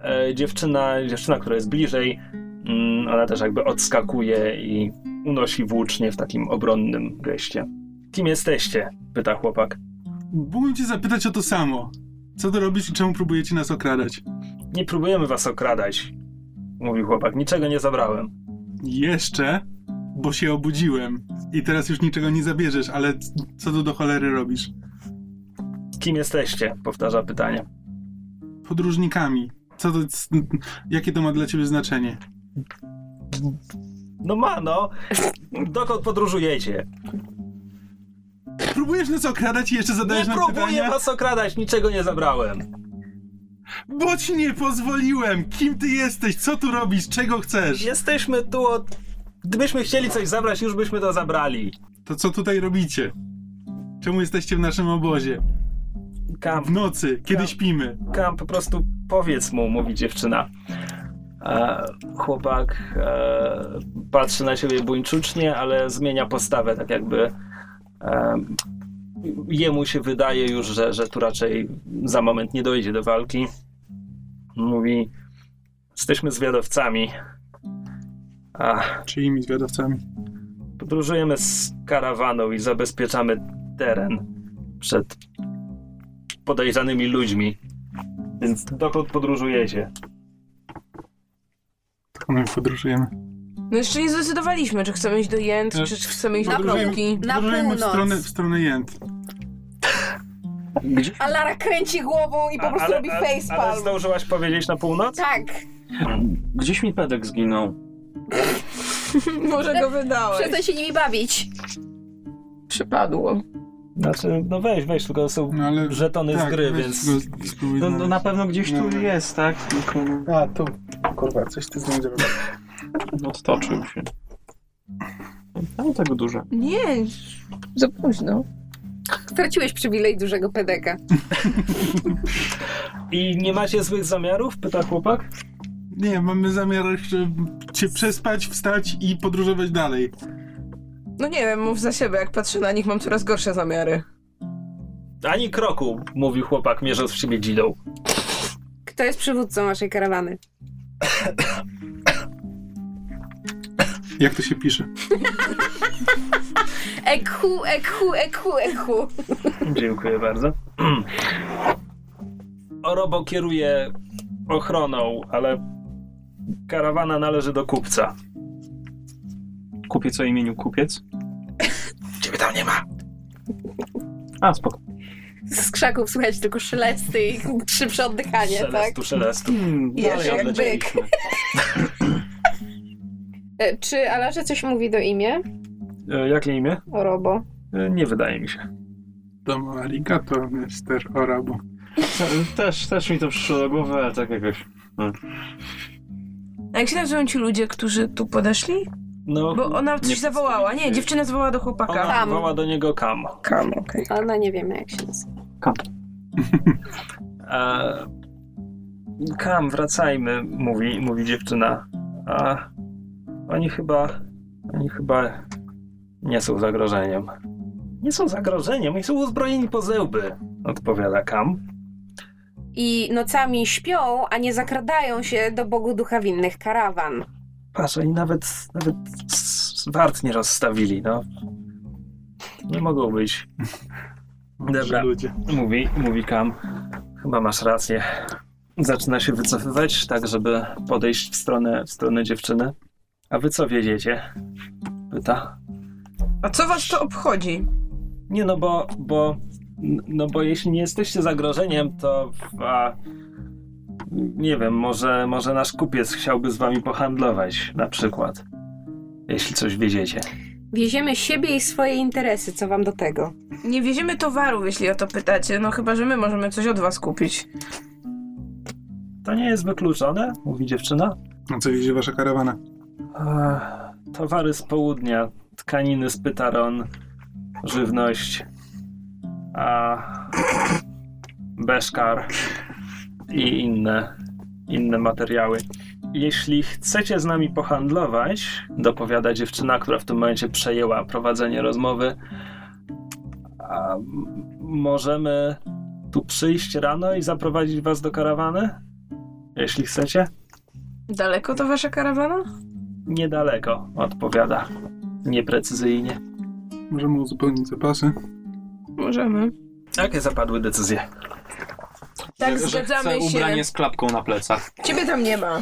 [SPEAKER 1] E, dziewczyna, dziewczyna, która jest bliżej, Ona też jakby odskakuje i unosi włócznie w takim obronnym geście. Kim jesteście? pyta chłopak.
[SPEAKER 5] Mógłbym cię zapytać o to samo. Co to robisz i czemu próbujecie nas okradać?
[SPEAKER 1] Nie próbujemy was okradać, mówi chłopak. Niczego nie zabrałem.
[SPEAKER 5] Jeszcze, bo się obudziłem. I teraz już niczego nie zabierzesz, ale co tu do cholery robisz?
[SPEAKER 1] Kim jesteście? powtarza pytanie.
[SPEAKER 5] Podróżnikami. Co to, jakie to ma dla ciebie znaczenie?
[SPEAKER 1] No ma, no. Dokąd podróżujecie?
[SPEAKER 5] Próbujesz nas okradać i jeszcze
[SPEAKER 1] Nie
[SPEAKER 5] zadajesz nam
[SPEAKER 1] próbuję
[SPEAKER 5] pytania?
[SPEAKER 1] was okradać, niczego nie zabrałem.
[SPEAKER 5] Bo ci nie pozwoliłem! Kim ty jesteś? Co tu robisz? Czego chcesz?
[SPEAKER 1] Jesteśmy tu od... Gdybyśmy chcieli coś zabrać, już byśmy to zabrali.
[SPEAKER 5] To co tutaj robicie? Czemu jesteście w naszym obozie?
[SPEAKER 1] Kam,
[SPEAKER 5] W nocy, kiedy śpimy.
[SPEAKER 1] Kam, po prostu powiedz mu, mówi dziewczyna. E, chłopak e, patrzy na ciebie buńczucznie, ale zmienia postawę, tak jakby e, jemu się wydaje już, że, że tu raczej za moment nie dojdzie do walki. Mówi, jesteśmy zwiadowcami. A,
[SPEAKER 5] Czyimi zwiadowcami?
[SPEAKER 1] podróżujemy z karawaną i zabezpieczamy teren przed podejrzanymi ludźmi. Więc dokąd podróżujecie?
[SPEAKER 5] My podróżujemy.
[SPEAKER 3] No jeszcze nie zdecydowaliśmy, czy chcemy iść do Jęt,
[SPEAKER 5] No,
[SPEAKER 3] czy chcemy iść
[SPEAKER 2] na
[SPEAKER 3] do Kropki.
[SPEAKER 2] Na
[SPEAKER 5] Podróżujemy w
[SPEAKER 2] północ.
[SPEAKER 5] stronę, w stronę Jęt.
[SPEAKER 4] Gdzie?
[SPEAKER 2] A Lara kręci głową i po prostu
[SPEAKER 1] ale,
[SPEAKER 2] robi
[SPEAKER 1] ale, ale
[SPEAKER 2] facepalm.
[SPEAKER 1] zdążyłaś powiedzieć na północ?
[SPEAKER 2] Tak.
[SPEAKER 4] Gdzieś mi pedek zginął. (laughs)
[SPEAKER 3] Może go wydałeś.
[SPEAKER 2] Przestań się nimi bawić.
[SPEAKER 3] Przypadło.
[SPEAKER 1] Znaczy, no weź, weź, tylko są
[SPEAKER 5] No ale...
[SPEAKER 1] żetony z gry,
[SPEAKER 5] weź
[SPEAKER 1] więc...
[SPEAKER 5] go spróbuj
[SPEAKER 4] No, no na pewno gdzieś tu
[SPEAKER 5] No.
[SPEAKER 4] jest, tak? Tylko
[SPEAKER 5] A, tu. Kurwa, coś ty z nim zrobił.
[SPEAKER 4] odtoczył się. Ale tego duże.
[SPEAKER 3] Nie, za późno.
[SPEAKER 2] Straciłeś przywilej dużego pedeka.
[SPEAKER 1] I nie macie złych zamiarów? Pyta chłopak.
[SPEAKER 5] Nie, mamy zamiar żeby cię przespać, wstać i podróżować dalej.
[SPEAKER 3] No nie wiem, mów za siebie, jak patrzę na nich, mam coraz gorsze zamiary.
[SPEAKER 1] Ani kroku, mówi chłopak, mierząc w siebie dzidą.
[SPEAKER 2] Kto jest przywódcą naszej karawany?
[SPEAKER 5] Jak to się pisze?
[SPEAKER 2] Ekhu, ekhu, ekhu, ekhu.
[SPEAKER 1] Dziękuję bardzo. (clears throat) Orobo kieruje ochroną, ale karawana należy do kupca.
[SPEAKER 4] Kupiec o imieniu Kupiec?
[SPEAKER 1] Ciebie tam nie ma.
[SPEAKER 4] A, spoko.
[SPEAKER 2] Z krzaków słychać tylko szelesty i szybsze oddychanie, tak?
[SPEAKER 1] Szelestu, szelestu.
[SPEAKER 4] Hmm, dalej
[SPEAKER 2] jak byk. E, Czy Alarze coś mówi do imię?
[SPEAKER 1] E, jakie imię?
[SPEAKER 2] Orobo.
[SPEAKER 1] E, nie wydaje mi się.
[SPEAKER 5] Domo arigato, Mr. Orabo.
[SPEAKER 4] Też, też mi to przyszło do głowy, ale tak jakoś.
[SPEAKER 3] A jak się nazywają ci ludzie, którzy tu podeszli?
[SPEAKER 1] No,
[SPEAKER 3] Bo ona coś
[SPEAKER 4] Nie
[SPEAKER 3] zawołała. Nie, dziewczyna zawołała do chłopaka.
[SPEAKER 1] ona
[SPEAKER 2] Kam.
[SPEAKER 1] woła do niego Kam.
[SPEAKER 3] Kam, okej.
[SPEAKER 2] Ona nie wiemy jak się nazywa.
[SPEAKER 1] E, (laughs) Kam, wracajmy, mówi, mówi dziewczyna. A oni chyba, oni chyba nie są zagrożeniem. Nie są zagrożeniem, oni są uzbrojeni po zęby, odpowiada Kam.
[SPEAKER 2] I nocami śpią, a nie zakradają się do Bogu Ducha winnych karawan.
[SPEAKER 1] Patrz, oni nawet, nawet wart nie rozstawili, no. Nie mogą być. Dobra.
[SPEAKER 5] ludzie.
[SPEAKER 1] Mówi, mówi Kam. Chyba masz rację. Zaczyna się wycofywać, tak żeby podejść w stronę, w stronę dziewczyny. A wy co wiedziecie? Pyta.
[SPEAKER 3] A co was to obchodzi?
[SPEAKER 1] Nie no, bo, bo, no bo jeśli nie jesteście zagrożeniem, to a, nie wiem, może, może nasz kupiec chciałby z wami pohandlować, na przykład. Jeśli coś wiedziecie.
[SPEAKER 2] Wieziemy siebie i swoje interesy, co wam do tego?
[SPEAKER 3] Nie wieziemy towarów, jeśli o to pytacie. No chyba, że my możemy coś od was kupić.
[SPEAKER 1] To nie jest wykluczone, mówi dziewczyna.
[SPEAKER 5] A co wiezie wasza karawana?
[SPEAKER 1] Ech, Towary z południa, tkaniny z Pytaron, żywność, a (clears throat) Beszkar i inne, inne materiały. Jeśli chcecie z nami pohandlować, dopowiada dziewczyna, która w tym momencie przejęła prowadzenie rozmowy, możemy tu przyjść rano i zaprowadzić was do karawany? Jeśli chcecie?
[SPEAKER 3] Daleko to wasza karawana?
[SPEAKER 1] Niedaleko, odpowiada. Nieprecyzyjnie.
[SPEAKER 5] Możemy uzupełnić zapasy.
[SPEAKER 3] Możemy.
[SPEAKER 1] Jakie zapadły decyzje?
[SPEAKER 3] Tak,
[SPEAKER 4] że, że
[SPEAKER 3] zgadzamy
[SPEAKER 4] chcę
[SPEAKER 3] się.
[SPEAKER 4] ubranie z klapką na plecach.
[SPEAKER 3] Ciebie tam nie ma.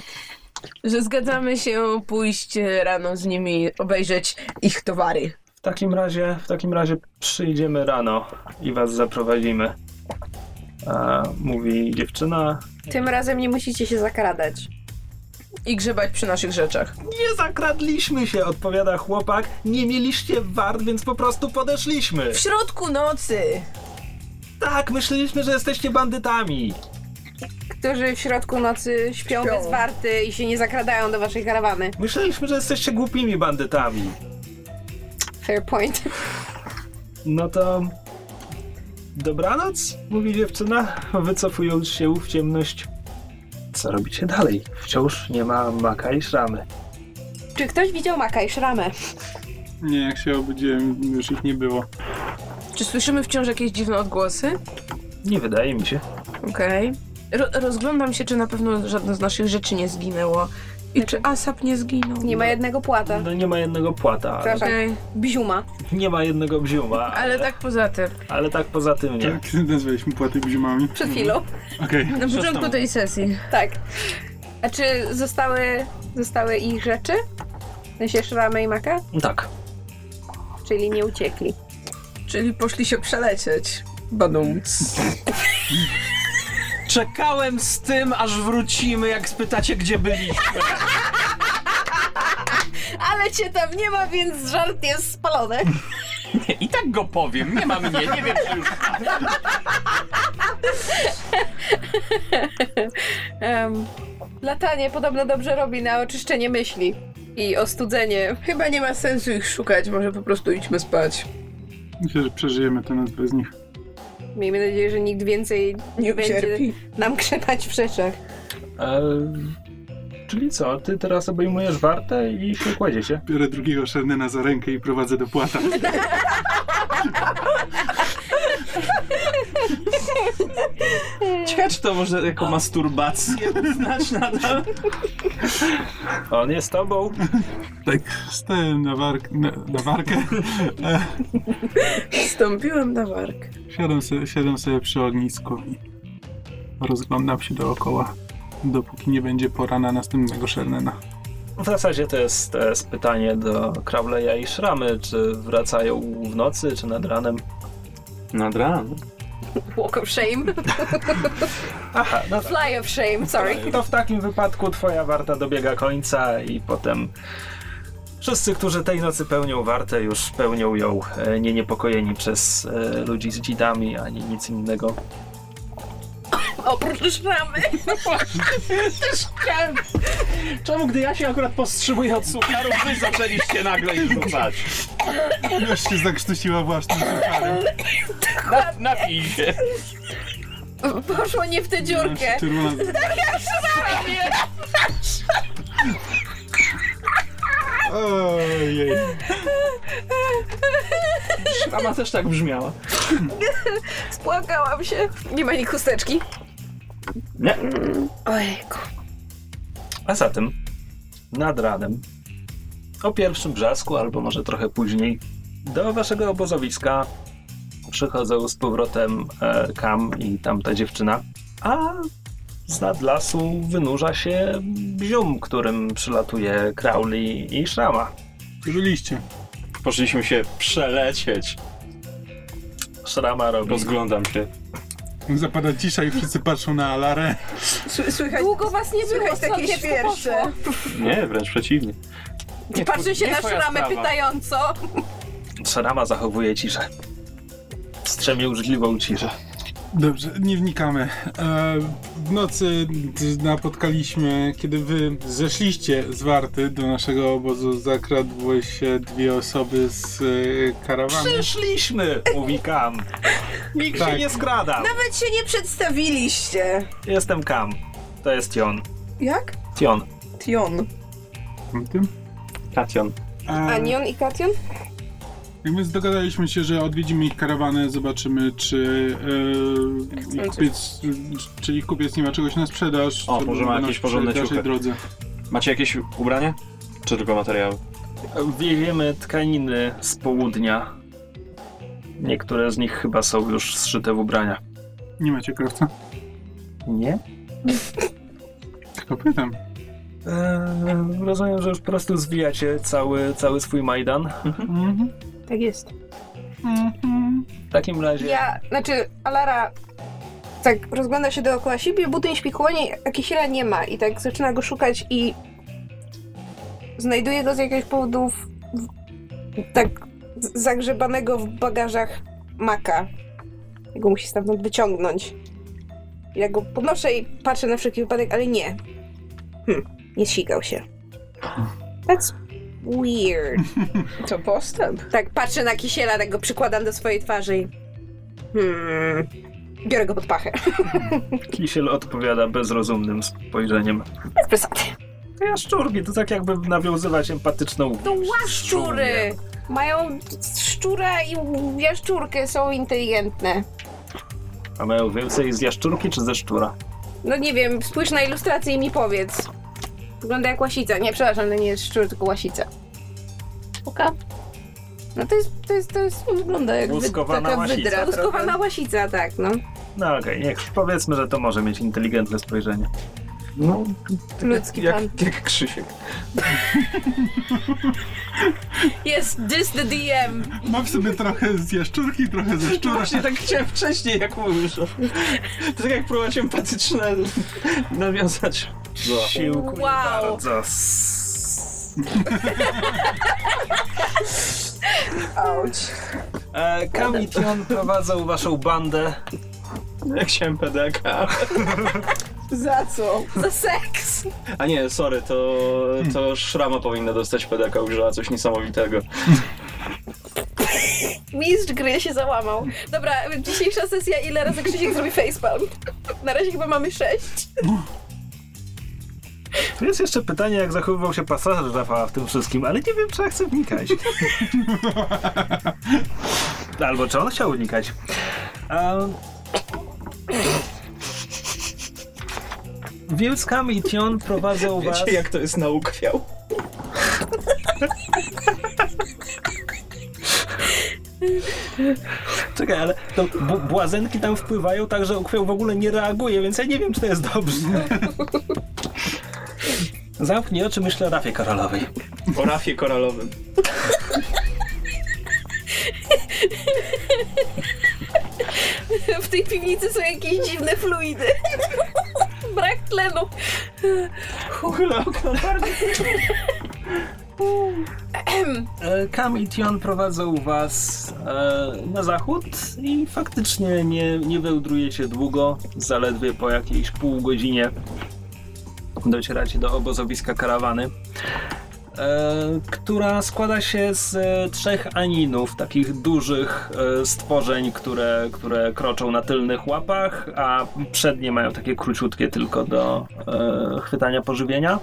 [SPEAKER 3] Że zgadzamy się pójść rano z nimi, obejrzeć ich towary.
[SPEAKER 1] W takim razie, w takim razie przyjdziemy rano i was zaprowadzimy. A, mówi dziewczyna.
[SPEAKER 2] Tym razem nie musicie się zakradać.
[SPEAKER 3] I grzebać przy naszych rzeczach.
[SPEAKER 1] Nie zakradliśmy się, odpowiada chłopak. Nie mieliście wart, więc po prostu podeszliśmy.
[SPEAKER 3] W środku nocy!
[SPEAKER 1] Tak, myśleliśmy, że jesteście bandytami.
[SPEAKER 2] Którzy w środku nocy śpią,
[SPEAKER 3] Śpią.
[SPEAKER 2] bez warty i się nie zakradają do waszej karawany.
[SPEAKER 1] Myśleliśmy, że jesteście głupimi bandytami.
[SPEAKER 2] Fair point.
[SPEAKER 1] No to. Dobranoc, mówi dziewczyna, wycofując się w ciemność. Co robicie dalej? Wciąż nie ma maka i szramy.
[SPEAKER 2] Czy ktoś widział Maka i Szramę?
[SPEAKER 5] Nie, jak się obudziłem, już ich nie było.
[SPEAKER 3] Czy słyszymy wciąż jakieś dziwne odgłosy?
[SPEAKER 1] Nie wydaje mi się.
[SPEAKER 3] Okej. Ro- rozglądam się, czy na pewno żadne z naszych rzeczy nie zginęło. I czy Asap nie zginął?
[SPEAKER 2] Nie ma jednego płata.
[SPEAKER 1] No nie ma jednego płata, ale
[SPEAKER 2] Proszę.
[SPEAKER 3] Okej.
[SPEAKER 2] Bziuma.
[SPEAKER 1] nie ma jednego bziuma,
[SPEAKER 3] Ale tak poza tym.
[SPEAKER 1] ale tak poza tym nie.
[SPEAKER 5] Jak nazwaliśmy płaty bziomami?
[SPEAKER 2] Przed chwilą.
[SPEAKER 5] Okej.
[SPEAKER 3] Na początku tej sesji.
[SPEAKER 2] Tak. A czy zostały, zostały ich rzeczy? W sensie Szramy i Maka?
[SPEAKER 1] Tak.
[SPEAKER 2] Czyli nie uciekli.
[SPEAKER 3] Czyli poszli się przelecieć. Badum.
[SPEAKER 4] Czekałem z tym, aż wrócimy, jak spytacie, gdzie byliśmy.
[SPEAKER 2] Ale cię tam nie ma, więc żart jest spalony.
[SPEAKER 4] Nie, I tak go powiem, nie ma mnie, nie wiem, czy już
[SPEAKER 2] Em, latanie podobno dobrze robi na oczyszczenie myśli i ostudzenie.
[SPEAKER 3] Chyba nie ma sensu ich szukać, może po prostu idźmy spać.
[SPEAKER 5] Myślę, że przeżyjemy tę noc bez nich.
[SPEAKER 2] Miejmy nadzieję, że nikt więcej nie,
[SPEAKER 3] Nie
[SPEAKER 2] będzie nam krzepać w rzeczach.
[SPEAKER 1] E, czyli co, ty teraz obejmujesz wartę i się kładziecie?
[SPEAKER 5] Biorę drugiego Shernena za rękę i prowadzę do płata. (laughs) (laughs)
[SPEAKER 4] Ciekawe, czy to może jako masturbację uznać nadal?
[SPEAKER 1] On jest tobą.
[SPEAKER 5] Tak, stałem na, wark, na, na warkę. E, (laughs)
[SPEAKER 3] Wstąpiłem na wark.
[SPEAKER 5] siadam, sobie, siadam sobie przy ognisku i rozglądam się dookoła, dopóki nie będzie pora na następnego Shernena.
[SPEAKER 1] W zasadzie to jest, to jest pytanie do Crowleya i Szramy, czy wracają w nocy, czy nad ranem.
[SPEAKER 4] Nad ranem.
[SPEAKER 2] Walk of shame.
[SPEAKER 1] Aha, no
[SPEAKER 2] Fly of shame, sorry.
[SPEAKER 1] To w takim wypadku twoja warta dobiega końca i potem wszyscy, którzy tej nocy pełnią wartę, już pełnią ją e, nie niepokojeni przez e, ludzi z dzidami, ani nic innego.
[SPEAKER 2] Oprócz ramy. Też chciałem.
[SPEAKER 4] Czemu, gdy ja się akurat powstrzymuję od sufiarów, wy zaczęliście nagle ich rzucać?
[SPEAKER 5] Już się zakrztusiła własnym sufiarem.
[SPEAKER 4] Na, napij się.
[SPEAKER 2] Poszło nie w tę dziurkę.
[SPEAKER 5] Tak,
[SPEAKER 4] Ojej. Szrama też tak brzmiała.
[SPEAKER 2] Spłakałam się. Nie ma ani chusteczki.
[SPEAKER 4] Nie.
[SPEAKER 2] Ojku.
[SPEAKER 1] A zatem nad ranem, o pierwszym brzasku, albo może trochę później, do waszego obozowiska przychodzą z powrotem e, Kam i tamta dziewczyna, a z nad lasu wynurza się Bzium, którym przylatuje Crowley i Szrama.
[SPEAKER 5] Gdzie byliście?
[SPEAKER 4] Poszliśmy się przelecieć.
[SPEAKER 1] Szrama robi
[SPEAKER 4] Rozglądam się.
[SPEAKER 5] Zapada cisza i wszyscy patrzą na Alarę.
[SPEAKER 3] Słychać,
[SPEAKER 2] Długo was nie było,
[SPEAKER 3] słychać takie świersze.
[SPEAKER 4] Nie, wręcz przeciwnie. Nie,
[SPEAKER 2] Patrzy się
[SPEAKER 4] nie
[SPEAKER 2] na
[SPEAKER 4] twoja
[SPEAKER 2] szramę
[SPEAKER 4] sprawa.
[SPEAKER 2] pytająco.
[SPEAKER 1] Szrama zachowuje ciszę. Strzemiężliwą ciszę.
[SPEAKER 5] Dobrze, nie wnikamy. E, w nocy napotkaliśmy, kiedy wy zeszliście z Warty do naszego obozu, zakradły się dwie osoby z e, karawany.
[SPEAKER 1] Przyszliśmy, mówi Kam. Nikt się
[SPEAKER 5] Tak.
[SPEAKER 1] nie skradał.
[SPEAKER 3] Nawet się nie przedstawiliście.
[SPEAKER 1] Jestem Kam. To jest Tion.
[SPEAKER 3] Jak?
[SPEAKER 1] Tion.
[SPEAKER 3] Tion.
[SPEAKER 5] Tym?
[SPEAKER 4] Kation.
[SPEAKER 5] A,
[SPEAKER 2] Anion i Kation?
[SPEAKER 5] Jak więc dogadaliśmy się, że odwiedzimy ich karawanę, zobaczymy, czy, e, ich kupiec, czy ich kupiec nie ma czegoś na sprzedaż.
[SPEAKER 4] O, może ma jakieś porządne ciuchy.
[SPEAKER 5] drodze.
[SPEAKER 4] Macie jakieś ubranie? Czy tylko materiały?
[SPEAKER 1] Wieziemy tkaniny z południa. Niektóre z nich chyba są już zszyte w ubrania.
[SPEAKER 5] Nie macie krawca?
[SPEAKER 1] Nie?
[SPEAKER 5] Tylko pytam.
[SPEAKER 1] Eee, rozumiem, że już po prostu zwijacie cały, cały swój Majdan.
[SPEAKER 5] Mhm.
[SPEAKER 2] Tak jest.
[SPEAKER 5] Mhm.
[SPEAKER 1] W takim razie...
[SPEAKER 2] Ja, znaczy, Alara tak rozgląda się dookoła siebie, budyń śpikołonie, a Kisiela nie ma i tak zaczyna go szukać i znajduje go z jakiegoś powodu w, w, tak zagrzebanego w bagażach maka. I go musi stamtąd wyciągnąć. Ja go podnoszę i patrzę na wszelki wypadek, ale nie. Hm, nie ścigał się. That's weird. (laughs)
[SPEAKER 3] To postęp.
[SPEAKER 2] Tak, patrzę na Kisiela, tak go przykładam do swojej twarzy i... Hmm... Biorę go pod pachę. (laughs)
[SPEAKER 1] Kisiel odpowiada bezrozumnym spojrzeniem.
[SPEAKER 2] Bez przesady.
[SPEAKER 1] To jaszczurki, to tak jakby nawiązywać empatyczną
[SPEAKER 2] To łaszczury! Mają szczura i jaszczurkę, są inteligentne.
[SPEAKER 1] A mają więcej z jaszczurki czy ze szczura?
[SPEAKER 2] No nie wiem, spójrz na ilustrację i mi powiedz. Wygląda jak łasica. Nie, przepraszam, to nie jest szczur, tylko łasica. Oka? No to jest, to jest, to jest, wygląda jak wy,
[SPEAKER 1] Łuskowana
[SPEAKER 2] taka
[SPEAKER 1] łasica.
[SPEAKER 2] wydra. Łuskowana łasica, tak, no.
[SPEAKER 1] No okej, niech powiedzmy, że to może mieć inteligentne spojrzenie.
[SPEAKER 4] No,
[SPEAKER 2] Ludzki
[SPEAKER 4] jak,
[SPEAKER 2] pan.
[SPEAKER 4] jak Krzysiek.
[SPEAKER 2] Jest this the DM.
[SPEAKER 5] Mam w sobie trochę z jaszczurki, trochę ze szczura.
[SPEAKER 4] Właśnie tak chciałem wcześniej, jak mówisz. To tak jak próbować empatyczne nawiązać.
[SPEAKER 1] Siłku
[SPEAKER 2] Wow.
[SPEAKER 1] bardzo.
[SPEAKER 3] Auć.
[SPEAKER 1] E, Kam i Tion prowadzą waszą bandę.
[SPEAKER 4] Jak chciałem PDK.
[SPEAKER 3] Za co?
[SPEAKER 2] Za seks.
[SPEAKER 4] A nie, sorry, to, to Szrama powinna dostać PDK, użyła coś niesamowitego.
[SPEAKER 2] Mistrz gry się załamał. Dobra, dzisiejsza sesja, ile razy Krzysiek zrobi facepalm? Na razie chyba mamy sześć.
[SPEAKER 1] Tu jest jeszcze pytanie, jak zachowywał się pasażer Rafała w tym wszystkim, ale nie wiem, czy ja chcę wnikać. (laughs) Albo czy on chciał wnikać. A... Więc Kam i Tion prowadzą was...
[SPEAKER 4] Wiecie, jak to jest na ukwiał?
[SPEAKER 1] Czekaj, ale to bu- błazenki tam wpływają tak, że ukwiał w ogóle nie reaguje, więc ja nie wiem, czy to jest dobrze. Zamknij oczy, myślę o Rafie Koralowej.
[SPEAKER 4] O rafie koralowym.
[SPEAKER 2] W tej piwnicy są jakieś dziwne fluidy. Tlenu.
[SPEAKER 4] Uchylę okno. (laughs)
[SPEAKER 1] E, Kam i Tion prowadzą was e, na zachód i faktycznie nie, nie wełdrujecie długo, zaledwie po jakiejś pół godzinie docieracie do obozowiska karawany, która składa się z e, trzech aninów, takich dużych e, stworzeń, które, które kroczą na tylnych łapach, a przednie mają takie króciutkie tylko do e, chwytania pożywienia.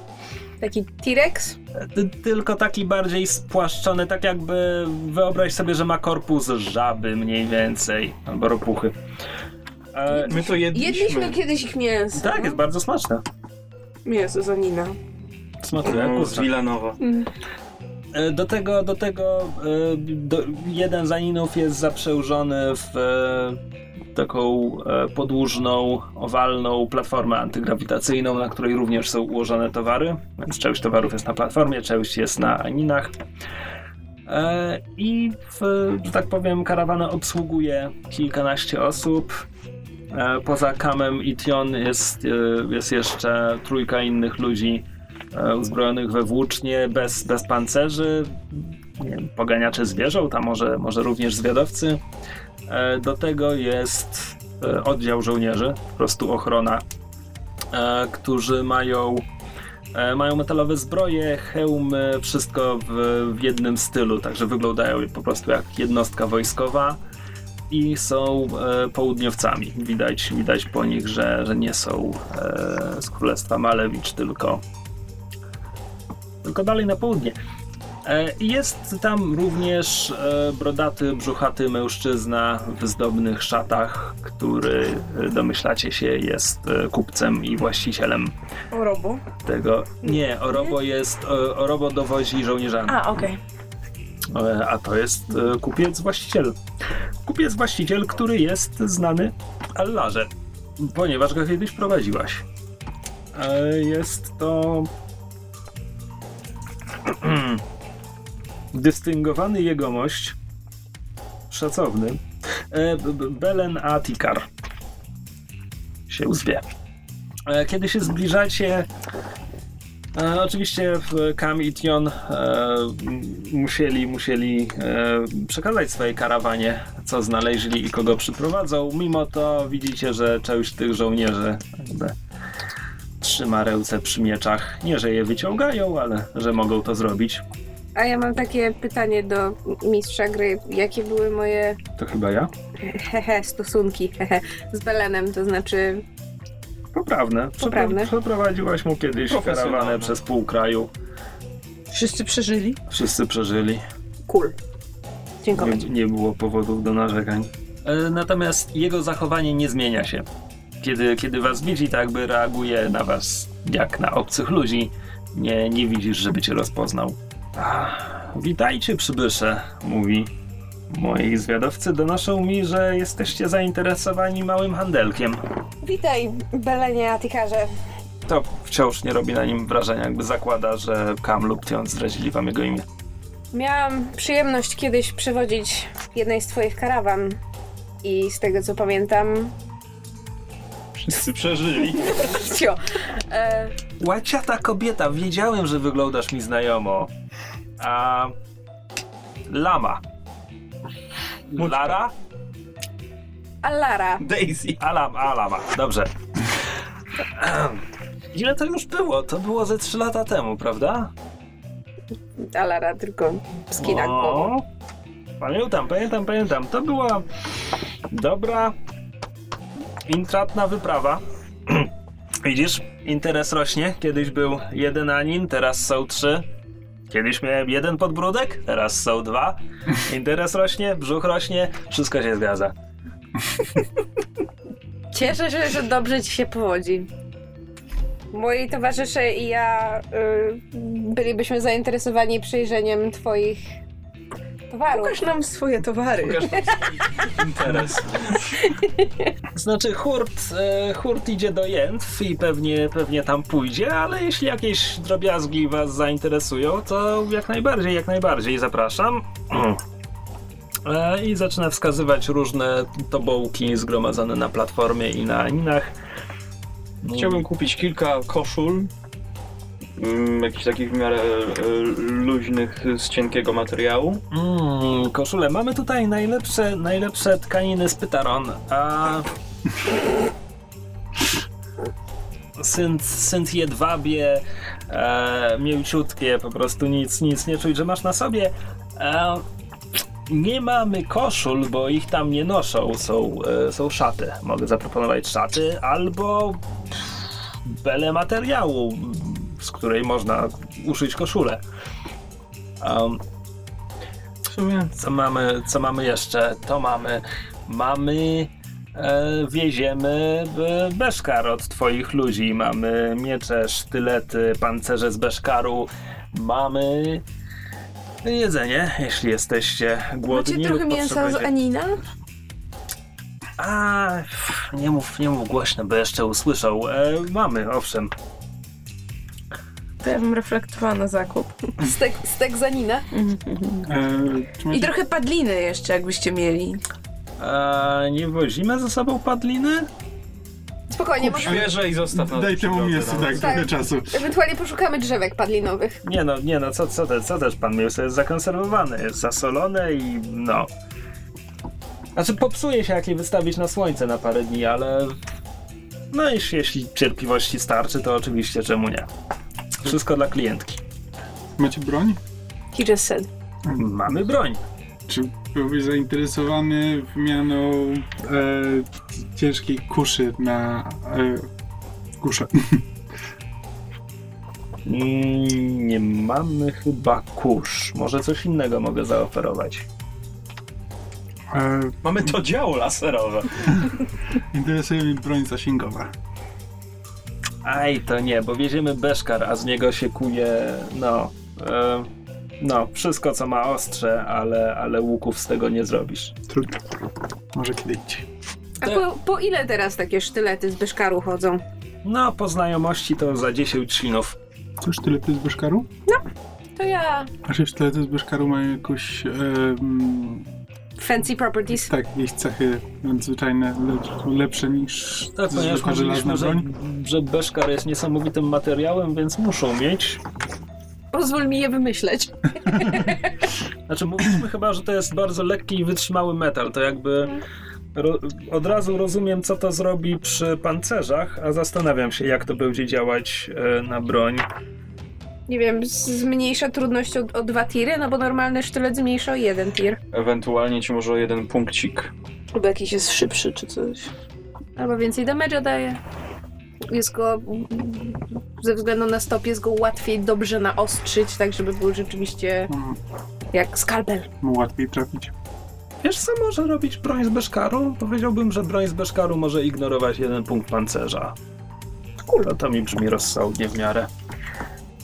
[SPEAKER 2] Taki T-Rex?
[SPEAKER 1] Ty, tylko taki bardziej spłaszczony, tak jakby wyobraź sobie, że ma korpus żaby mniej więcej, albo ropuchy. E,
[SPEAKER 4] My to jedliśmy.
[SPEAKER 3] Jedliśmy kiedyś ich mięso.
[SPEAKER 1] tak, jest bardzo smaczne.
[SPEAKER 3] Mięso z Anina.
[SPEAKER 1] Smakuje
[SPEAKER 4] No, z. Wilanowa.
[SPEAKER 1] E, Do tego, do tego e, do, jeden z aninów jest zaprzężony w e, taką podłużną, owalną platformę antygrawitacyjną, na której również są ułożone towary. Więc część towarów jest na platformie, część jest na aninach. I, w, że tak powiem, karawana obsługuje kilkanaście osób. Poza Kamem i Tion jest, jest jeszcze trójka innych ludzi uzbrojonych we włócznie, bez, bez pancerzy, nie wiem, poganiacze zwierząt, a może, może również zwiadowcy. E, Do tego jest e, oddział żołnierzy, po prostu ochrona, e, którzy mają, e, mają metalowe zbroje, hełmy, wszystko w, w jednym stylu, także wyglądają po prostu jak jednostka wojskowa i są e, południowcami. Widać, widać po nich, że, że nie są e, z Królestwa Malewicz, tylko, tylko dalej na południe. E, Jest tam również e, brodaty, brzuchaty mężczyzna w zdobnych szatach, który e, domyślacie się jest kupcem i właścicielem
[SPEAKER 3] Orobo.
[SPEAKER 1] tego. Nie, Orobo jest, Orobo dowozi żołnierzami.
[SPEAKER 3] A, okej.
[SPEAKER 1] E, A to jest kupiec właściciel. Kupiec właściciel, który jest znany Allarze, ponieważ go kiedyś prowadziłaś. Jest to (clears throat) dystyngowany jegomość, szacowny, e, Belen Atikar się zwie. E, Kiedy się zbliżacie, E, oczywiście Kam i Tion e, musieli, musieli e, przekazać swojej karawanie, co znaleźli i kogo przyprowadzą. Mimo to widzicie, że część tych żołnierzy jakby trzyma ręce przy mieczach. Nie, że je wyciągają, ale że mogą to zrobić.
[SPEAKER 2] A ja mam takie pytanie do mistrza gry. Jakie były moje
[SPEAKER 1] To chyba ja?
[SPEAKER 2] hehe stosunki hehe, z Belenem? To znaczy,
[SPEAKER 1] Poprawne.
[SPEAKER 2] Poprawne.
[SPEAKER 1] Przeprowadziłaś mu kiedyś karawanę przez pół kraju.
[SPEAKER 3] Wszyscy przeżyli?
[SPEAKER 1] Wszyscy przeżyli.
[SPEAKER 2] cool. Dziękować.
[SPEAKER 1] Nie, nie było powodów do narzekań. E, Natomiast jego zachowanie nie zmienia się. Kiedy, kiedy was widzi, tak jakby reaguje na was jak na obcych ludzi. Nie, nie widzisz, żeby cię rozpoznał. Ach, witajcie, przybysze, mówi. Moi zwiadowcy donoszą mi, że jesteście zainteresowani małym handelkiem.
[SPEAKER 2] Witaj, Belenie Atikarze.
[SPEAKER 1] To wciąż nie robi na nim wrażenia, jakby zakłada, że Kam lub Tion zdradzili wam jego imię.
[SPEAKER 2] Miałam przyjemność kiedyś przewodzić jednej z twoich karawan i z tego co pamiętam...
[SPEAKER 4] Wszyscy przeżyli.
[SPEAKER 2] Cio, e,
[SPEAKER 1] Łaciata kobieta, wiedziałem, że wyglądasz mi znajomo. A. Lama. Lara?
[SPEAKER 2] Allara.
[SPEAKER 4] Daisy.
[SPEAKER 1] Alam, Alama. Dobrze. (clears throat) Ile to już było? To było ze 3 lata temu, prawda?
[SPEAKER 2] Alara tylko skina głową.
[SPEAKER 1] Pamiętam, pamiętam, pamiętam. To była dobra, intratna wyprawa. (clears throat) Widzisz, interes rośnie. Kiedyś był jeden anin, teraz są trzy. Kiedyś miałem jeden podbródek, teraz są dwa. (laughs) Interes rośnie, brzuch rośnie, wszystko się zgadza. (laughs)
[SPEAKER 2] Cieszę się, że dobrze ci się powodzi. Moi towarzysze i ja y, bylibyśmy zainteresowani przejrzeniem twoich towarów.
[SPEAKER 3] Pokaż nam swoje towary.
[SPEAKER 4] Pokaż nam swój interes. (laughs)
[SPEAKER 1] Znaczy, hurt, e, hurt idzie do Jętw i pewnie, pewnie tam pójdzie, ale jeśli jakieś drobiazgi was zainteresują, to jak najbardziej, jak najbardziej zapraszam. (clears throat) E, I zaczyna wskazywać różne tobołki zgromadzone na platformie i na aninach.
[SPEAKER 4] Chciałbym kupić kilka koszul. Mm, jakichś takich w miarę e, luźnych z cienkiego materiału.
[SPEAKER 1] Mm, koszule. Mamy tutaj najlepsze, najlepsze tkaniny z Pytaron, a... (laughs) Synt, synt jedwabie, e, mięciutkie, po prostu nic, nic nie czuć, że masz na sobie. E, nie mamy koszul, bo ich tam nie noszą, są, e, są szaty. Mogę zaproponować szaty albo bele materiału. Z której można uszyć koszulę. Um,
[SPEAKER 4] W sumie
[SPEAKER 1] co mamy, co mamy jeszcze? To mamy. Mamy. E, wieziemy e, beszkar od twoich ludzi. Mamy miecze, sztylety, pancerze z beszkaru. Mamy jedzenie, jeśli jesteście głodni.
[SPEAKER 2] Macie trochę mięsa z Anina?
[SPEAKER 1] A, nie mów, nie mów głośno, bo jeszcze usłyszał. E, mamy, owszem.
[SPEAKER 3] To ja bym reflektowała na zakup. (laughs)
[SPEAKER 2] Stek, stek z Anina?
[SPEAKER 5] E,
[SPEAKER 3] I trochę padliny jeszcze, jakbyście mieli.
[SPEAKER 1] E, nie wozimy ze sobą padliny?
[SPEAKER 2] Spokojnie, może
[SPEAKER 4] świeże i zostaw na
[SPEAKER 5] Daj temu miejscu tak,
[SPEAKER 2] Tak.
[SPEAKER 5] trochę czasu.
[SPEAKER 2] ewentualnie poszukamy drzewek padlinowych.
[SPEAKER 1] Nie no, nie no, co, co, te, co też pan mięso jest zakonserwowane, jest zasolone i no. Znaczy popsuje się jak je wystawić na słońce na parę dni, ale no jeśli, jeśli cierpliwości starczy, to oczywiście czemu nie. Wszystko dla klientki.
[SPEAKER 5] Macie broń?
[SPEAKER 2] He just said.
[SPEAKER 1] Mamy broń.
[SPEAKER 5] Czy byłbyś zainteresowany wymianą e, ciężkiej kuszy na e, kuszę? (laughs)
[SPEAKER 1] Mm, nie mamy chyba kurz. Może coś innego mogę zaoferować.
[SPEAKER 5] E,
[SPEAKER 4] Mamy to działo laserowe. (laughs)
[SPEAKER 5] interesuje mnie broń zasięgowa.
[SPEAKER 1] Aj, to nie, bo wieziemy beszkar, a z niego się kuje, no, e, no, wszystko co ma ostrze, ale, ale łuków z tego nie zrobisz.
[SPEAKER 5] Trudno. Może kiedyś.
[SPEAKER 2] A po, po ile teraz takie sztylety z Beszkaru chodzą?
[SPEAKER 1] No, po znajomości to za 10 szlinów.
[SPEAKER 5] Co sztylety z Beszkaru?
[SPEAKER 2] To ja...
[SPEAKER 5] A czy sztylety z Beszkaru mają jakąś... E, mm,
[SPEAKER 2] Fancy properties.
[SPEAKER 5] tak, jakieś cechy nadzwyczajne, lepsze niż
[SPEAKER 1] Tak, ponieważ
[SPEAKER 5] zwykła żelazna
[SPEAKER 1] mówiliśmy, że,
[SPEAKER 5] broń?
[SPEAKER 1] że beszkar jest niesamowitym materiałem, więc muszą mieć.
[SPEAKER 2] Pozwól mi je wymyśleć. (laughs)
[SPEAKER 1] Znaczy, mówiliśmy chyba, że to jest bardzo lekki i wytrzymały metal. To jakby ro, od razu rozumiem, co to zrobi przy pancerzach, a zastanawiam się, jak to będzie działać e, na broń.
[SPEAKER 2] Nie wiem, zmniejsza trudność o, o dwa tiry, no bo normalny sztylet zmniejsza o jeden tir.
[SPEAKER 4] Ewentualnie ci może o jeden punkcik.
[SPEAKER 2] Lub jakiś jest szybszy czy coś. Albo więcej damage'a daje. Jest go, ze względu na stop, jest go łatwiej dobrze naostrzyć, tak żeby był rzeczywiście
[SPEAKER 5] No,
[SPEAKER 2] jak skalpel.
[SPEAKER 5] łatwiej trafić.
[SPEAKER 1] Wiesz, co może robić broń z beszkaru? Powiedziałbym, że broń z beszkaru może ignorować jeden punkt pancerza. Kurde, to mi brzmi rozsądnie w miarę.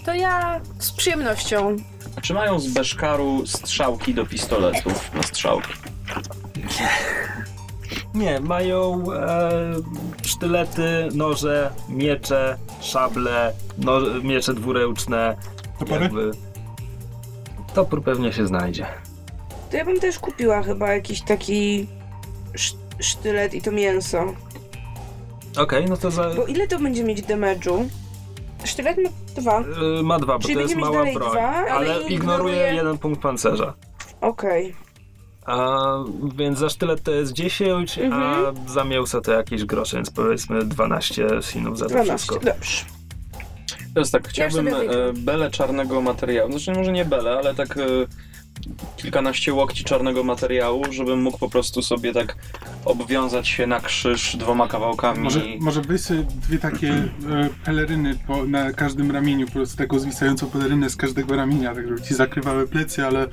[SPEAKER 2] To ja z przyjemnością.
[SPEAKER 4] Czy mają z beszkaru strzałki do pistoletów na strzałki?
[SPEAKER 1] Nie, mają e, sztylety, noże, miecze, szable, no, miecze dwuręczne.
[SPEAKER 5] Topory?
[SPEAKER 1] Jakby... Topór pewnie się znajdzie.
[SPEAKER 3] To ja bym też kupiła chyba jakiś taki sz- sztylet i to mięso.
[SPEAKER 1] Okej, no to za,
[SPEAKER 3] Bo ile to będzie mieć damage'u? Sztylet ma dwa.
[SPEAKER 1] y, ma dwa, bo
[SPEAKER 3] Czyli
[SPEAKER 1] to jest mała broń.
[SPEAKER 3] dwa,
[SPEAKER 1] ale
[SPEAKER 3] ale
[SPEAKER 1] ignoruje
[SPEAKER 3] ignoruje-
[SPEAKER 1] jeden punkt pancerza.
[SPEAKER 3] Okej.
[SPEAKER 1] A, więc za sztylet to jest 10, a
[SPEAKER 3] Mhm.
[SPEAKER 1] za mięso to jakieś grosze, więc powiedzmy 12 sinów za to
[SPEAKER 3] 12.
[SPEAKER 1] wszystko.
[SPEAKER 3] Dobrze.
[SPEAKER 4] Teraz tak, chciałbym
[SPEAKER 2] wyjdę.
[SPEAKER 4] e, belę czarnego materiału. Znaczy może nie belę, ale tak e, kilkanaście łokci czarnego materiału, żebym mógł po prostu sobie tak obwiązać się na krzyż dwoma kawałkami.
[SPEAKER 5] Może, może weź sobie dwie takie e, peleryny po, na każdym ramieniu, po prostu taką zwisającą pelerynę z każdego ramienia, tak żeby ci zakrywały plecy, ale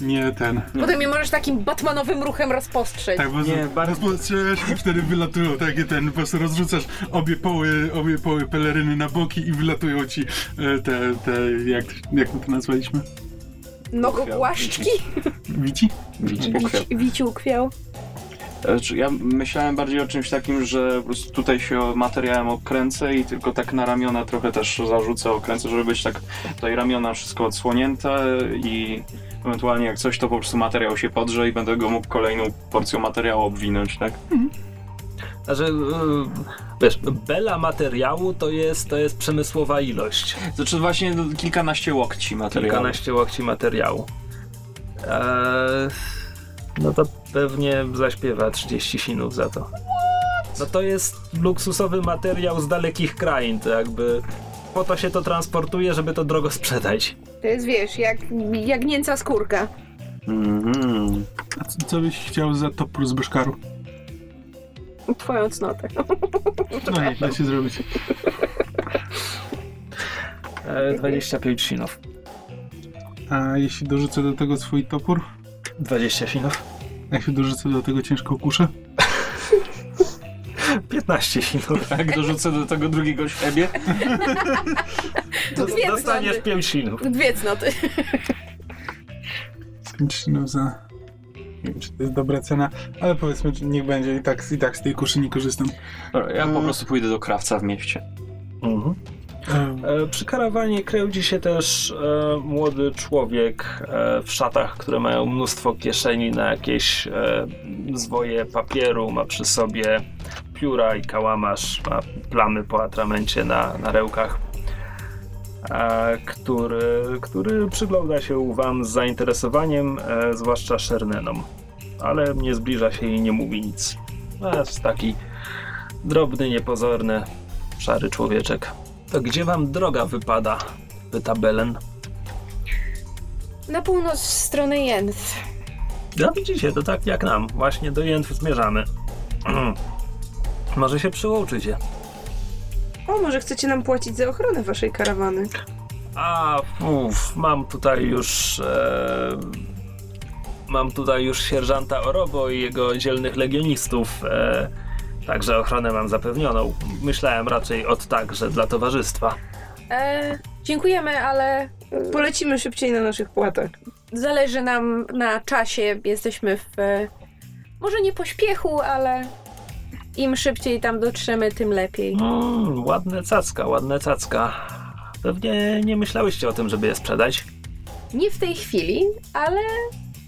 [SPEAKER 5] nie ten.
[SPEAKER 2] Potem je możesz takim batmanowym ruchem rozpostrzeć.
[SPEAKER 5] Tak, bo
[SPEAKER 4] Nie, bardzo-
[SPEAKER 5] rozpoczęłaś i wtedy wylatują takie ten, po prostu rozrzucasz obie poły, obie poły peleryny na boki i wylatują ci e, te, te jak, jak my to nazwaliśmy?
[SPEAKER 2] Nogogłaszczki?
[SPEAKER 5] Wici?
[SPEAKER 4] Wici.
[SPEAKER 2] Wici, wiciu kwiał.
[SPEAKER 4] E, Ja myślałem bardziej o czymś takim, że po prostu tutaj się materiałem okręcę i tylko tak na ramiona trochę też zarzucę, okręcę, żeby być tak tutaj ramiona wszystko odsłonięte i ewentualnie jak coś, to po prostu materiał się podrze i będę go mógł kolejną porcją materiału obwinąć, tak?
[SPEAKER 1] Znaczy, y, wiesz, bela materiału to jest, to jest przemysłowa ilość.
[SPEAKER 4] Znaczy właśnie no, kilkanaście łokci materiału.
[SPEAKER 1] Kilkanaście łokci materiału. Eee, no to pewnie zaśpiewa 30 sinów za to. No to jest luksusowy materiał z dalekich krain, to jakby po to się to transportuje, żeby to drogo sprzedać.
[SPEAKER 2] To jest, wiesz, jak jagnięca skórka.
[SPEAKER 4] Mhm.
[SPEAKER 5] A co, co byś chciał za topór z Beszkaru?
[SPEAKER 2] Twoją cnotę.
[SPEAKER 5] No nie, da się zrobić.
[SPEAKER 1] E, 25 sinów.
[SPEAKER 5] A jeśli dorzucę do tego swój topór?
[SPEAKER 1] 20 sinów.
[SPEAKER 5] A jeśli dorzucę do tego ciężką kuszę?
[SPEAKER 1] 15 sinów.
[SPEAKER 4] Jak dorzucę do tego drugiego siebie,
[SPEAKER 2] Dwie
[SPEAKER 1] dostaniesz
[SPEAKER 2] cnoty.
[SPEAKER 1] 5 sinów.
[SPEAKER 2] Dwie cnoty.
[SPEAKER 5] 5 sinów za... Nie wiem, czy to jest dobra cena, ale powiedzmy, że niech będzie i tak, i tak z tej kuszy nie korzystam.
[SPEAKER 4] Ja po prostu pójdę do krawca w mieście.
[SPEAKER 1] Mhm. E, Przy karawanie kręci się też e, młody człowiek e, w szatach, które mają mnóstwo kieszeni na jakieś e, zwoje papieru. Ma przy sobie pióra i kałamarz, ma plamy po atramencie na, na rełkach, który, który przygląda się wam z zainteresowaniem, e, zwłaszcza Szernenom, ale nie zbliża się i nie mówi nic. Jest taki drobny, niepozorny, szary człowieczek. To gdzie wam droga wypada? Pyta Belen.
[SPEAKER 2] Na północ w stronę Jędw.
[SPEAKER 1] No widzicie, to tak jak nam. Właśnie do Jętw zmierzamy. (clears throat) Może się przyłączycie.
[SPEAKER 3] O, może chcecie nam płacić za ochronę waszej karawany?
[SPEAKER 1] A, uf, mam tutaj już... E, mam tutaj już sierżanta Orobo i jego dzielnych legionistów. E, także ochronę mam zapewnioną. Myślałem raczej od tak, że dla towarzystwa.
[SPEAKER 2] E, dziękujemy, ale
[SPEAKER 3] Polecimy szybciej na naszych płatach.
[SPEAKER 2] zależy nam na czasie. Jesteśmy w. E, może nie pośpiechu, ale im szybciej tam dotrzemy, tym lepiej.
[SPEAKER 1] Mm, ładne cacka, ładne cacka. Pewnie nie myślałyście o tym, żeby je sprzedać.
[SPEAKER 2] Nie w tej chwili, ale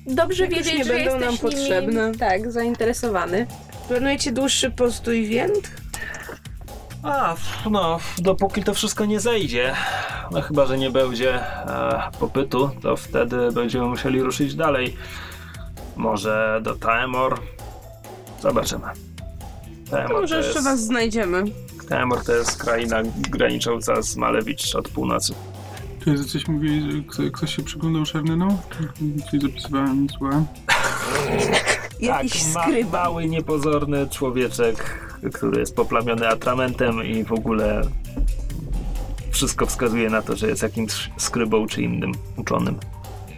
[SPEAKER 2] dobrze
[SPEAKER 3] Jak
[SPEAKER 2] wiedzieć,
[SPEAKER 3] nie
[SPEAKER 2] że
[SPEAKER 3] będą
[SPEAKER 2] jesteś
[SPEAKER 3] nam potrzebne.
[SPEAKER 2] Nimi, tak, zainteresowany.
[SPEAKER 3] Planujecie dłuższy postój w Jędr?
[SPEAKER 1] A, no, dopóki to wszystko nie zejdzie, no chyba, że nie będzie e, popytu, to wtedy będziemy musieli ruszyć dalej. Może do Taemor. Zobaczymy. Taemor
[SPEAKER 3] To może
[SPEAKER 1] to
[SPEAKER 3] jeszcze
[SPEAKER 1] jest,
[SPEAKER 3] was znajdziemy.
[SPEAKER 1] Taemor to jest kraina granicząca z Malewicz od północy.
[SPEAKER 5] Czy coś mówili, że kto- ktoś się przyglądał Szerneną? Czyli zapisywałem słowa. (laughs)
[SPEAKER 3] Jakiś
[SPEAKER 1] tak,
[SPEAKER 3] skryba.
[SPEAKER 1] mały, niepozorny człowieczek, który jest poplamiony atramentem i w ogóle wszystko wskazuje na to, że jest jakimś skrybą czy innym uczonym.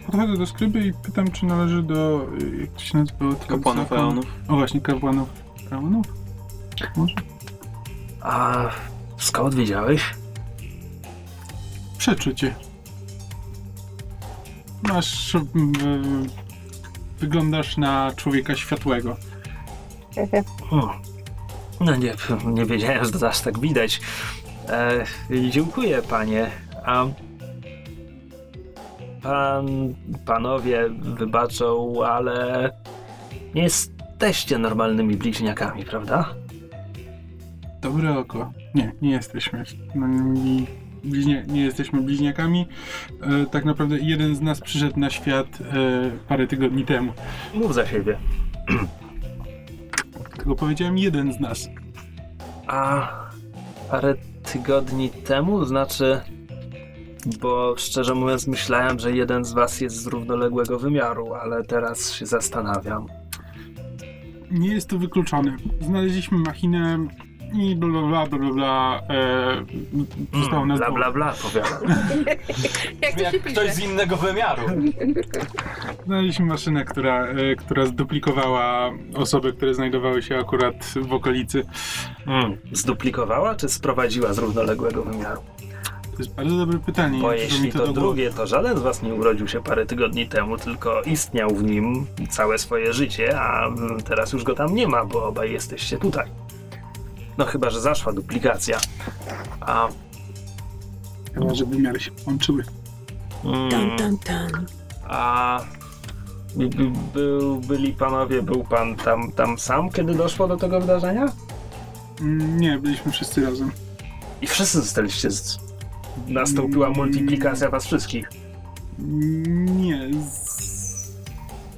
[SPEAKER 5] Podchodzę do skryby i pytam, czy należy do... y, jak to się nazywa?
[SPEAKER 4] Kapłanów Eonów.
[SPEAKER 5] O właśnie, kapłanów. Eonów? Może?
[SPEAKER 1] A skąd wiedziałeś?
[SPEAKER 5] Przeczucie. Masz... mm, wyglądasz na człowieka światłego.
[SPEAKER 1] No nie, nie wiedziałem, że to aż tak widać. E, dziękuję, panie. A pan, panowie wybaczą, ale nie jesteście normalnymi bliźniakami, prawda?
[SPEAKER 5] Dobre oko. Nie, nie jesteśmy. No, nie, bliźnia, nie jesteśmy bliźniakami. E, tak naprawdę jeden z nas przyszedł na świat e, parę tygodni temu.
[SPEAKER 1] Mów za siebie.
[SPEAKER 5] Tylko powiedziałem jeden z nas.
[SPEAKER 1] A parę tygodni temu, znaczy, bo szczerze mówiąc myślałem, że jeden z was jest z równoległego wymiaru, ale teraz się zastanawiam.
[SPEAKER 5] Nie jest to wykluczone. Znaleźliśmy machinę i bla bla bla bla bla. bla e, zostało
[SPEAKER 1] Mm,
[SPEAKER 5] nas
[SPEAKER 1] bla bla bla, powiadam. (laughs)
[SPEAKER 2] Jak to się
[SPEAKER 4] Jak
[SPEAKER 2] pisze?
[SPEAKER 4] ktoś z innego wymiaru.
[SPEAKER 5] Znaleźliśmy maszynę, która, e, która zduplikowała osoby, które znajdowały się akurat w okolicy.
[SPEAKER 1] Mm, zduplikowała czy sprowadziła z równoległego wymiaru?
[SPEAKER 5] To jest bardzo dobre pytanie.
[SPEAKER 1] Bo jeśli
[SPEAKER 5] mi
[SPEAKER 1] to
[SPEAKER 5] do głowy.
[SPEAKER 1] drugie, to żaden z was nie urodził się parę tygodni temu, tylko istniał w nim całe swoje życie, a teraz już go tam nie ma, bo obaj jesteście tutaj. No chyba, że zaszła duplikacja. A...
[SPEAKER 5] Chyba, że wymiary się połączyły.
[SPEAKER 1] Mm,
[SPEAKER 2] Tan, tan, tan.
[SPEAKER 1] A by- byli panowie, był pan tam, tam sam, kiedy doszło do tego wydarzenia?
[SPEAKER 5] Mm, Nie, byliśmy wszyscy razem.
[SPEAKER 1] I wszyscy zostaliście z... Nastąpiła multiplikacja was wszystkich.
[SPEAKER 5] Nie. Z...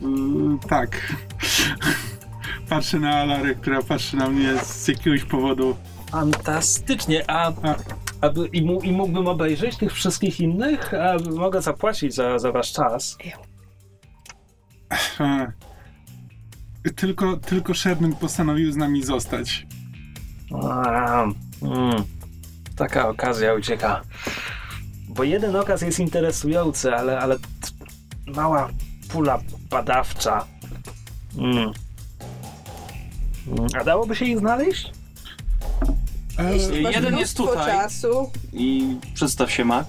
[SPEAKER 5] y, tak. Patrzę na Alarę, która patrzy na mnie z jakiegoś powodu.
[SPEAKER 1] Fantastycznie, a,
[SPEAKER 5] A.
[SPEAKER 1] a i, mu, i mógłbym obejrzeć tych wszystkich innych? A mogę zapłacić za, za wasz czas.
[SPEAKER 5] Tylko, tylko Sherman postanowił z nami zostać.
[SPEAKER 1] A, mm, taka okazja ucieka. bo jeden okaz jest interesujący, ale, ale t- mała pula badawcza. Mm. Mm, A dałoby się ich znaleźć?
[SPEAKER 5] E,
[SPEAKER 3] Jeśli masz
[SPEAKER 4] jeden jest
[SPEAKER 3] mnóstwo
[SPEAKER 4] tutaj.
[SPEAKER 3] czasu,
[SPEAKER 4] I przedstaw się Mac.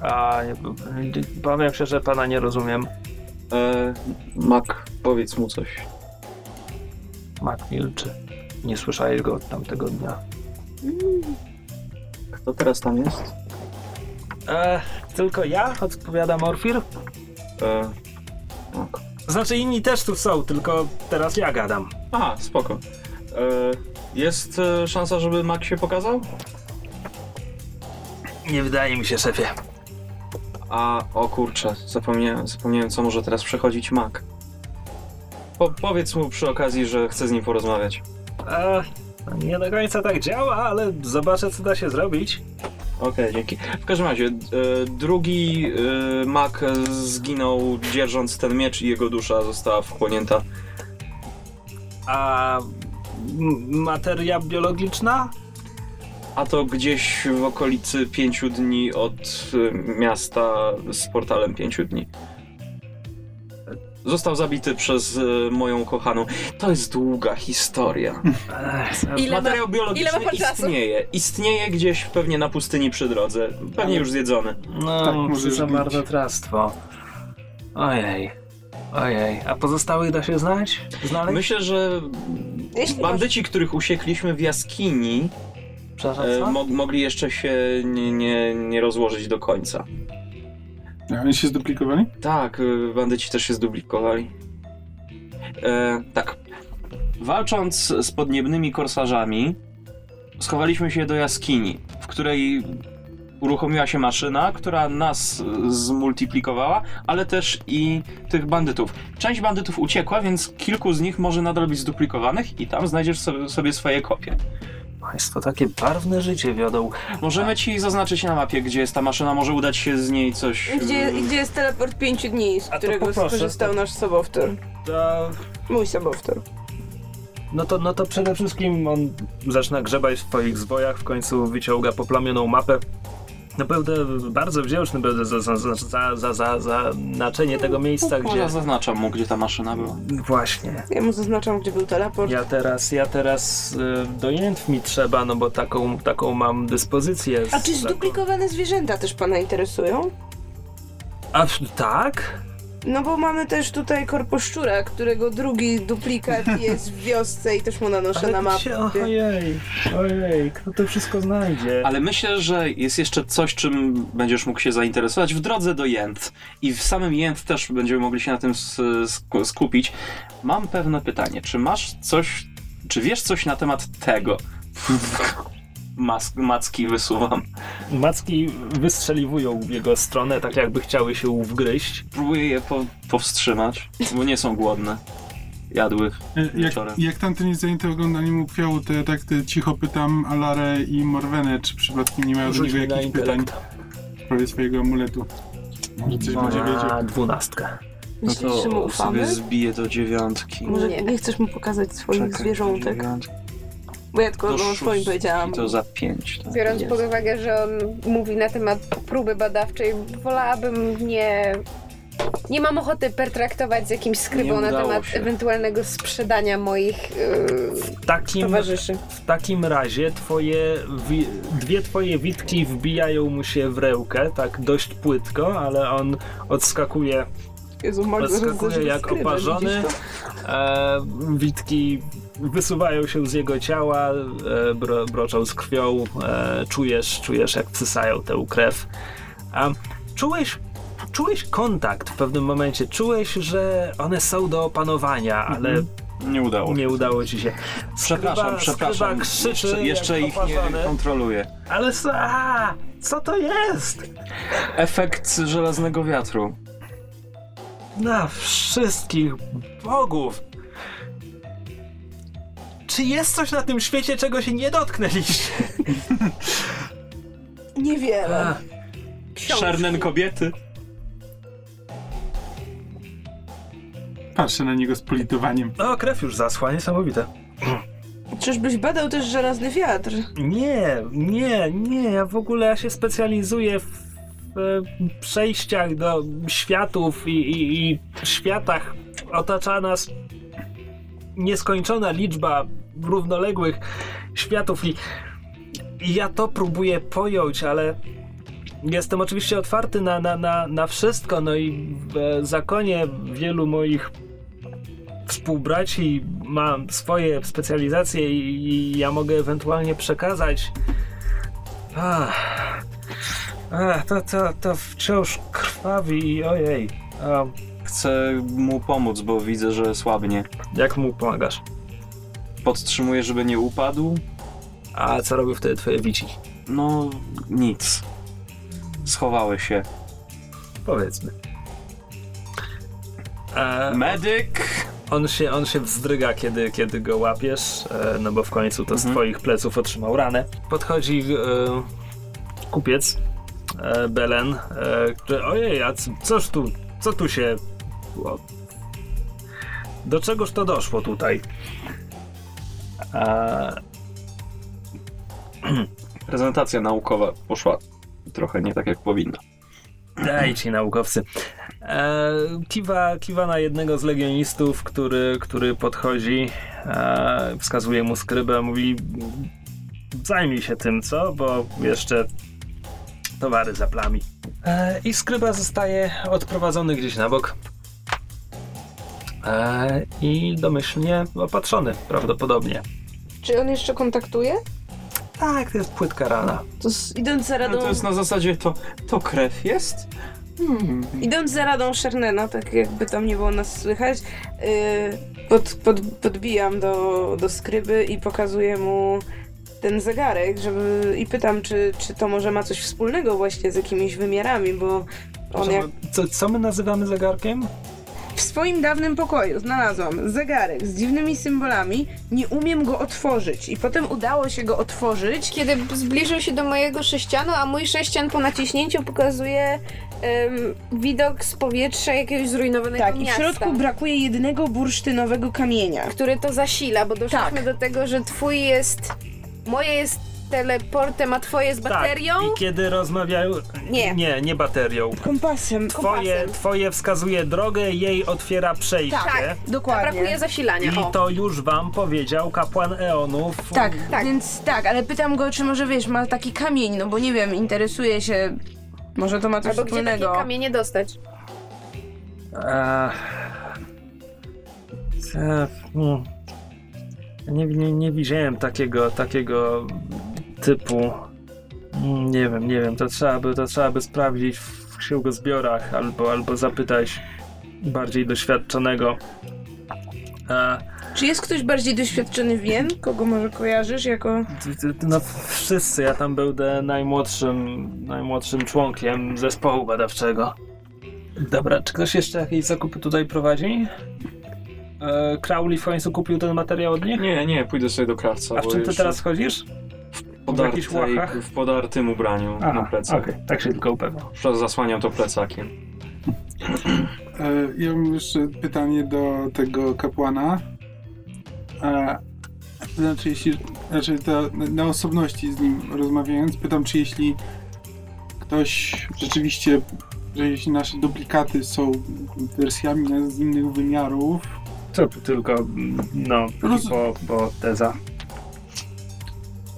[SPEAKER 1] A, nie, powiem szczerze, pana nie rozumiem.
[SPEAKER 4] E, Mac, powiedz mu coś.
[SPEAKER 1] Mak milczy. Nie słyszałeś go od tamtego dnia.
[SPEAKER 4] Kto teraz tam jest?
[SPEAKER 1] E, tylko ja? Odpowiada Morfir?
[SPEAKER 4] E, Mac.
[SPEAKER 1] Znaczy inni też tu są, tylko teraz ja gadam.
[SPEAKER 4] Aha, spoko. E, jest e, szansa, żeby Mac się pokazał?
[SPEAKER 1] Nie wydaje mi się, szefie.
[SPEAKER 4] A, o kurczę, zapomniałem, zapomniałem co może teraz przechodzić Mac. Po, powiedz mu przy okazji, że chcę z nim porozmawiać.
[SPEAKER 1] E, nie do końca tak działa, ale zobaczę, co da się zrobić.
[SPEAKER 4] Okej, dzięki. W każdym razie, e, drugi e, Mac zginął dzierżąc ten miecz i jego dusza została wchłonięta.
[SPEAKER 1] A materia biologiczna?
[SPEAKER 4] A to gdzieś w okolicy pięciu dni od e, miasta z portalem pięciu dni. Został zabity przez e, moją kochaną. To jest długa historia.
[SPEAKER 2] Ile ma-
[SPEAKER 4] Materiał biologiczny
[SPEAKER 2] ile ma pan czasu?
[SPEAKER 4] istnieje. Istnieje gdzieś pewnie na pustyni przy drodze. Pewnie już zjedzony.
[SPEAKER 1] no,
[SPEAKER 5] Tak,
[SPEAKER 1] to
[SPEAKER 5] możesz
[SPEAKER 1] za marnotrawstwo. Ojej. Ojej. A pozostałych da się znać? Znaleźć?
[SPEAKER 4] Myślę, że
[SPEAKER 3] Jeśli
[SPEAKER 4] bandyci, których usiekliśmy w jaskini,
[SPEAKER 1] Przepraszam,
[SPEAKER 4] e, mo- mogli jeszcze się nie, nie, nie rozłożyć do końca.
[SPEAKER 5] A oni się zduplikowali?
[SPEAKER 4] Tak, e, bandyci też się zduplikowali. E, tak. Walcząc z podniebnymi korsarzami, schowaliśmy się do jaskini, w której uruchomiła się maszyna, która nas zmultiplikowała, ale też i tych bandytów. Część bandytów uciekła, więc kilku z nich może nadal być zduplikowanych i tam znajdziesz sobie swoje kopie.
[SPEAKER 1] Państwo takie barwne życie wiodą.
[SPEAKER 4] Możemy ci zaznaczyć na mapie, gdzie jest ta maszyna, może udać się z niej coś...
[SPEAKER 3] Gdzie, gdzie jest teleport pięciu dni, z
[SPEAKER 1] A to
[SPEAKER 3] którego
[SPEAKER 1] poproszę,
[SPEAKER 3] skorzystał
[SPEAKER 1] to-
[SPEAKER 3] nasz sobowtór?
[SPEAKER 1] To,
[SPEAKER 3] Mój sobowtór.
[SPEAKER 1] no, to, no to przede wszystkim on zaczyna grzebać w swoich zwojach, w końcu wyciąga poplamioną mapę. Naprawdę bardzo wdzięczny będę za, za, za, za, za, za zaznaczenie tego miejsca,
[SPEAKER 4] Może
[SPEAKER 1] gdzie...
[SPEAKER 4] zaznaczam mu, gdzie ta maszyna była.
[SPEAKER 1] Właśnie.
[SPEAKER 3] Ja mu zaznaczam, gdzie był teleport.
[SPEAKER 1] Ja teraz, ja teraz y, do jętw mi trzeba, no bo taką, taką mam dyspozycję.
[SPEAKER 3] A czy
[SPEAKER 1] taką-
[SPEAKER 3] zduplikowane zwierzęta też pana interesują?
[SPEAKER 1] A tak?
[SPEAKER 3] No bo mamy też tutaj korposzczura, którego drugi duplikat (laughs) jest w wiosce i też mu nanoszę na mapę.
[SPEAKER 1] się, ojej, ojej, kto to wszystko znajdzie?
[SPEAKER 4] Ale myślę, że jest jeszcze coś, czym będziesz mógł się zainteresować w drodze do Jęt. I w samym Jęt też będziemy mogli się na tym skupić. Mam pewne pytanie. Czy masz coś, czy wiesz coś na temat tego? (laughs) Mas- macki wysuwam.
[SPEAKER 1] Macki wystrzeliwują w jego stronę, tak jakby chciały się wgryźć.
[SPEAKER 4] Próbuję je po- powstrzymać, bo nie są głodne. Jadły
[SPEAKER 5] E, Jak,
[SPEAKER 4] wieczorem.
[SPEAKER 5] jak tamten jest zajęty oglądaniem ukwiału, to ja tak te cicho pytam Alarę i Morwenę, czy przypadkiem nie mają do
[SPEAKER 1] Rzuć
[SPEAKER 5] niego
[SPEAKER 1] mi na
[SPEAKER 5] jakichś pytań
[SPEAKER 1] intelekt.
[SPEAKER 5] w sprawie swojego amuletu. Może coś będzie wiedział.
[SPEAKER 1] Na dwunastkę.
[SPEAKER 4] No
[SPEAKER 3] Myślisz, że mu
[SPEAKER 4] to
[SPEAKER 3] ufamy?
[SPEAKER 4] sobie zbiję do dziewiątki.
[SPEAKER 3] Może
[SPEAKER 2] Nie.
[SPEAKER 3] nie. chcesz mu pokazać swoich
[SPEAKER 4] Czekaj,
[SPEAKER 3] zwierzątek?
[SPEAKER 4] dziewiątki.
[SPEAKER 3] Bo ja tylko
[SPEAKER 4] Do
[SPEAKER 3] o swoim
[SPEAKER 4] szóstki
[SPEAKER 3] powiedziałam.
[SPEAKER 4] To za pięć. Tak?
[SPEAKER 2] Biorąc
[SPEAKER 3] Jest.
[SPEAKER 2] pod uwagę, że on mówi na temat próby badawczej, wolałabym nie. Nie mam ochoty pertraktować z jakimś skrybą na temat
[SPEAKER 4] się.
[SPEAKER 2] ewentualnego sprzedania moich yy,
[SPEAKER 1] W takim,
[SPEAKER 2] towarzyszy.
[SPEAKER 1] w takim razie twoje wi- dwie twoje witki wbijają mu się w rełkę, tak dość płytko, ale on odskakuje
[SPEAKER 3] Jezu,
[SPEAKER 1] Odskakuje jak oparzony. E, witki wysuwają się z jego ciała, e, bro, broczą z krwią, e, czujesz, czujesz jak wsysają tę krew. A czułeś, czułeś kontakt w pewnym momencie, czułeś, że one są do opanowania, ale
[SPEAKER 4] Nie udało
[SPEAKER 1] nie udało ci się.
[SPEAKER 4] Przepraszam,
[SPEAKER 1] Skryba-
[SPEAKER 4] przepraszam.
[SPEAKER 1] skryba krzyczy
[SPEAKER 4] jeszcze jeszcze ich nie kontroluję.
[SPEAKER 1] Ale co, a, co to jest?
[SPEAKER 4] Efekt żelaznego wiatru.
[SPEAKER 1] Na wszystkich bogów! Czy jest coś na tym świecie, czego się nie dotknęliście? (laughs)
[SPEAKER 3] Niewiele.
[SPEAKER 1] A,
[SPEAKER 4] Czarnen kobiety.
[SPEAKER 5] Patrzę na niego z politowaniem.
[SPEAKER 1] no, krew już zaschła, niesamowite.
[SPEAKER 3] Czyżbyś badał też żelazny wiatr?
[SPEAKER 1] Nie, nie, nie, ja w ogóle ja się specjalizuję w e, przejściach do światów i, i, i światach otacza nas nieskończona liczba równoległych światów i, ja to próbuję pojąć, ale jestem oczywiście otwarty na, na, na, na wszystko, no i w e, zakonie wielu moich współbraci mam swoje specjalizacje i, i ja mogę ewentualnie przekazać. Ach, ach, to, to, to wciąż krwawi i ojej. A,
[SPEAKER 4] Chcę mu pomóc, bo widzę, że słabnie.
[SPEAKER 1] jak mu pomagasz?
[SPEAKER 4] Podtrzymuję, żeby nie upadł.
[SPEAKER 1] A co robią wtedy twoje wici?
[SPEAKER 4] No, nic. Schowały się.
[SPEAKER 1] Powiedzmy. E,
[SPEAKER 4] Medyk!
[SPEAKER 1] on, się, on się wzdryga, kiedy, kiedy go łapiesz, e, no bo w końcu to z
[SPEAKER 4] Mhm.
[SPEAKER 1] twoich pleców otrzymał ranę. Podchodzi e, kupiec, e, Belen, e, który, ojej, a c- coż tu, co tu się... O, do czegoż to doszło tutaj? E, (clears throat)
[SPEAKER 4] Prezentacja naukowa poszła trochę nie tak, jak powinna.
[SPEAKER 1] Daj ci naukowcy. E, kiwa, kiwa na jednego z legionistów, który, który podchodzi, e, wskazuje mu skrybę, mówi zajmij się tym, co? Bo jeszcze towary za plami. E, I skryba zostaje odprowadzony gdzieś na bok. E, I domyślnie opatrzony prawdopodobnie.
[SPEAKER 2] Czy on jeszcze kontaktuje?
[SPEAKER 1] Tak, to jest płytka rana.
[SPEAKER 3] To z, idąc za
[SPEAKER 4] No
[SPEAKER 3] radą,
[SPEAKER 4] to jest na zasadzie, to, to krew jest? Hmm.
[SPEAKER 3] idąc za radą Shernena, tak jakby tam nie było nas słychać, yy, pod, pod, podbijam do, do skryby i pokazuję mu ten zegarek, żeby i pytam, czy, czy to może ma coś wspólnego właśnie z jakimiś wymiarami, bo on jak
[SPEAKER 1] Co, co my nazywamy zegarkiem?
[SPEAKER 3] W swoim dawnym pokoju znalazłam zegarek z dziwnymi symbolami, nie umiem go otworzyć i potem udało się go otworzyć.
[SPEAKER 2] Kiedy zbliżył się do mojego sześcianu, a mój sześcian po naciśnięciu pokazuje em, widok z powietrza jakiegoś zrujnowanego
[SPEAKER 3] Tak, i w
[SPEAKER 2] miasta.
[SPEAKER 3] środku brakuje jednego bursztynowego kamienia.
[SPEAKER 2] który to zasila, bo doszliśmy
[SPEAKER 3] Tak.
[SPEAKER 2] do tego, że twój jest. Moje jest teleportem, a twoje z baterią.
[SPEAKER 1] Tak, i kiedy rozmawiają...
[SPEAKER 2] Nie.
[SPEAKER 1] Nie, nie baterią.
[SPEAKER 3] Kompasem.
[SPEAKER 1] Twoje,
[SPEAKER 2] kompasem.
[SPEAKER 1] twoje wskazuje drogę, jej otwiera przejście.
[SPEAKER 2] Tak. A
[SPEAKER 3] Dokładnie.
[SPEAKER 2] brakuje zasilania.
[SPEAKER 1] I
[SPEAKER 2] O.
[SPEAKER 1] to już wam powiedział kapłan Eonów.
[SPEAKER 3] Tak,
[SPEAKER 2] Tak.
[SPEAKER 3] więc tak, ale pytam go, czy może wiesz, ma taki kamień, no bo nie wiem, interesuje się. Może to ma coś
[SPEAKER 2] Albo gdzie takie
[SPEAKER 3] wspólnego.
[SPEAKER 2] kamienie dostać?
[SPEAKER 1] Eee, e, hmm. nie, nie, nie widziałem takiego, takiego typu. Mm, Nie wiem, nie wiem, to trzeba by, to trzeba by sprawdzić w księgozbiorach albo, albo zapytać bardziej doświadczonego. Eee,
[SPEAKER 3] Czy jest ktoś bardziej doświadczony wiem, kogo może kojarzysz jako...
[SPEAKER 1] No wszyscy, ja tam będę najmłodszym, najmłodszym członkiem zespołu badawczego. Dobra, czy ktoś jeszcze jakieś zakupy tutaj prowadzi? E, Crowley w końcu kupił ten materiał od nich?
[SPEAKER 4] Nie, nie, pójdę sobie do krawca.
[SPEAKER 1] A w czym ty
[SPEAKER 4] jeszcze
[SPEAKER 1] teraz chodzisz?
[SPEAKER 4] W,
[SPEAKER 1] jakichś łachach?
[SPEAKER 4] w podartym ubraniu na plecach.
[SPEAKER 1] okej, tak się tylko upewniam.
[SPEAKER 4] Zasłaniam to plecakiem.
[SPEAKER 5] E, Ja mam jeszcze pytanie do tego kapłana. E, to znaczy, jeśli, znaczy to na osobności z nim rozmawiając, pytam, czy jeśli ktoś rzeczywiście, że jeśli nasze duplikaty są wersjami z innych wymiarów,
[SPEAKER 1] To tylko, mm, no,
[SPEAKER 5] Roz-
[SPEAKER 1] hipoteza.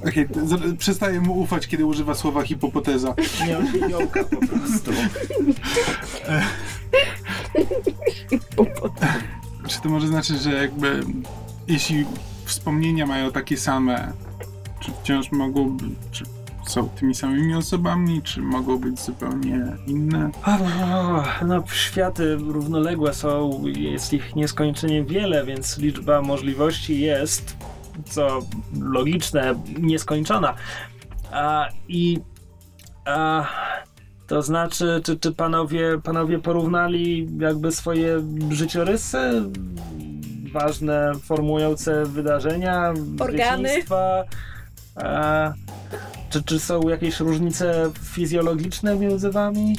[SPEAKER 5] Okej, z- przestaję mu ufać, kiedy używa słowa hipopoteza.
[SPEAKER 1] Nie, aniołka po prostu.
[SPEAKER 5] Czy to może znaczyć, że jakby jeśli wspomnienia mają takie same, czy wciąż mogą być, czy są tymi samymi osobami, czy mogą być zupełnie inne?
[SPEAKER 1] No, światy równoległe są, jest ich nieskończenie wiele, więc liczba możliwości jest, co logiczne, nieskończona. A, I a, to znaczy, czy, czy panowie, panowie porównali jakby swoje życiorysy? Ważne, formujące wydarzenia,
[SPEAKER 2] Organy.
[SPEAKER 1] dzieciństwa? A, czy, czy są jakieś różnice fizjologiczne między wami?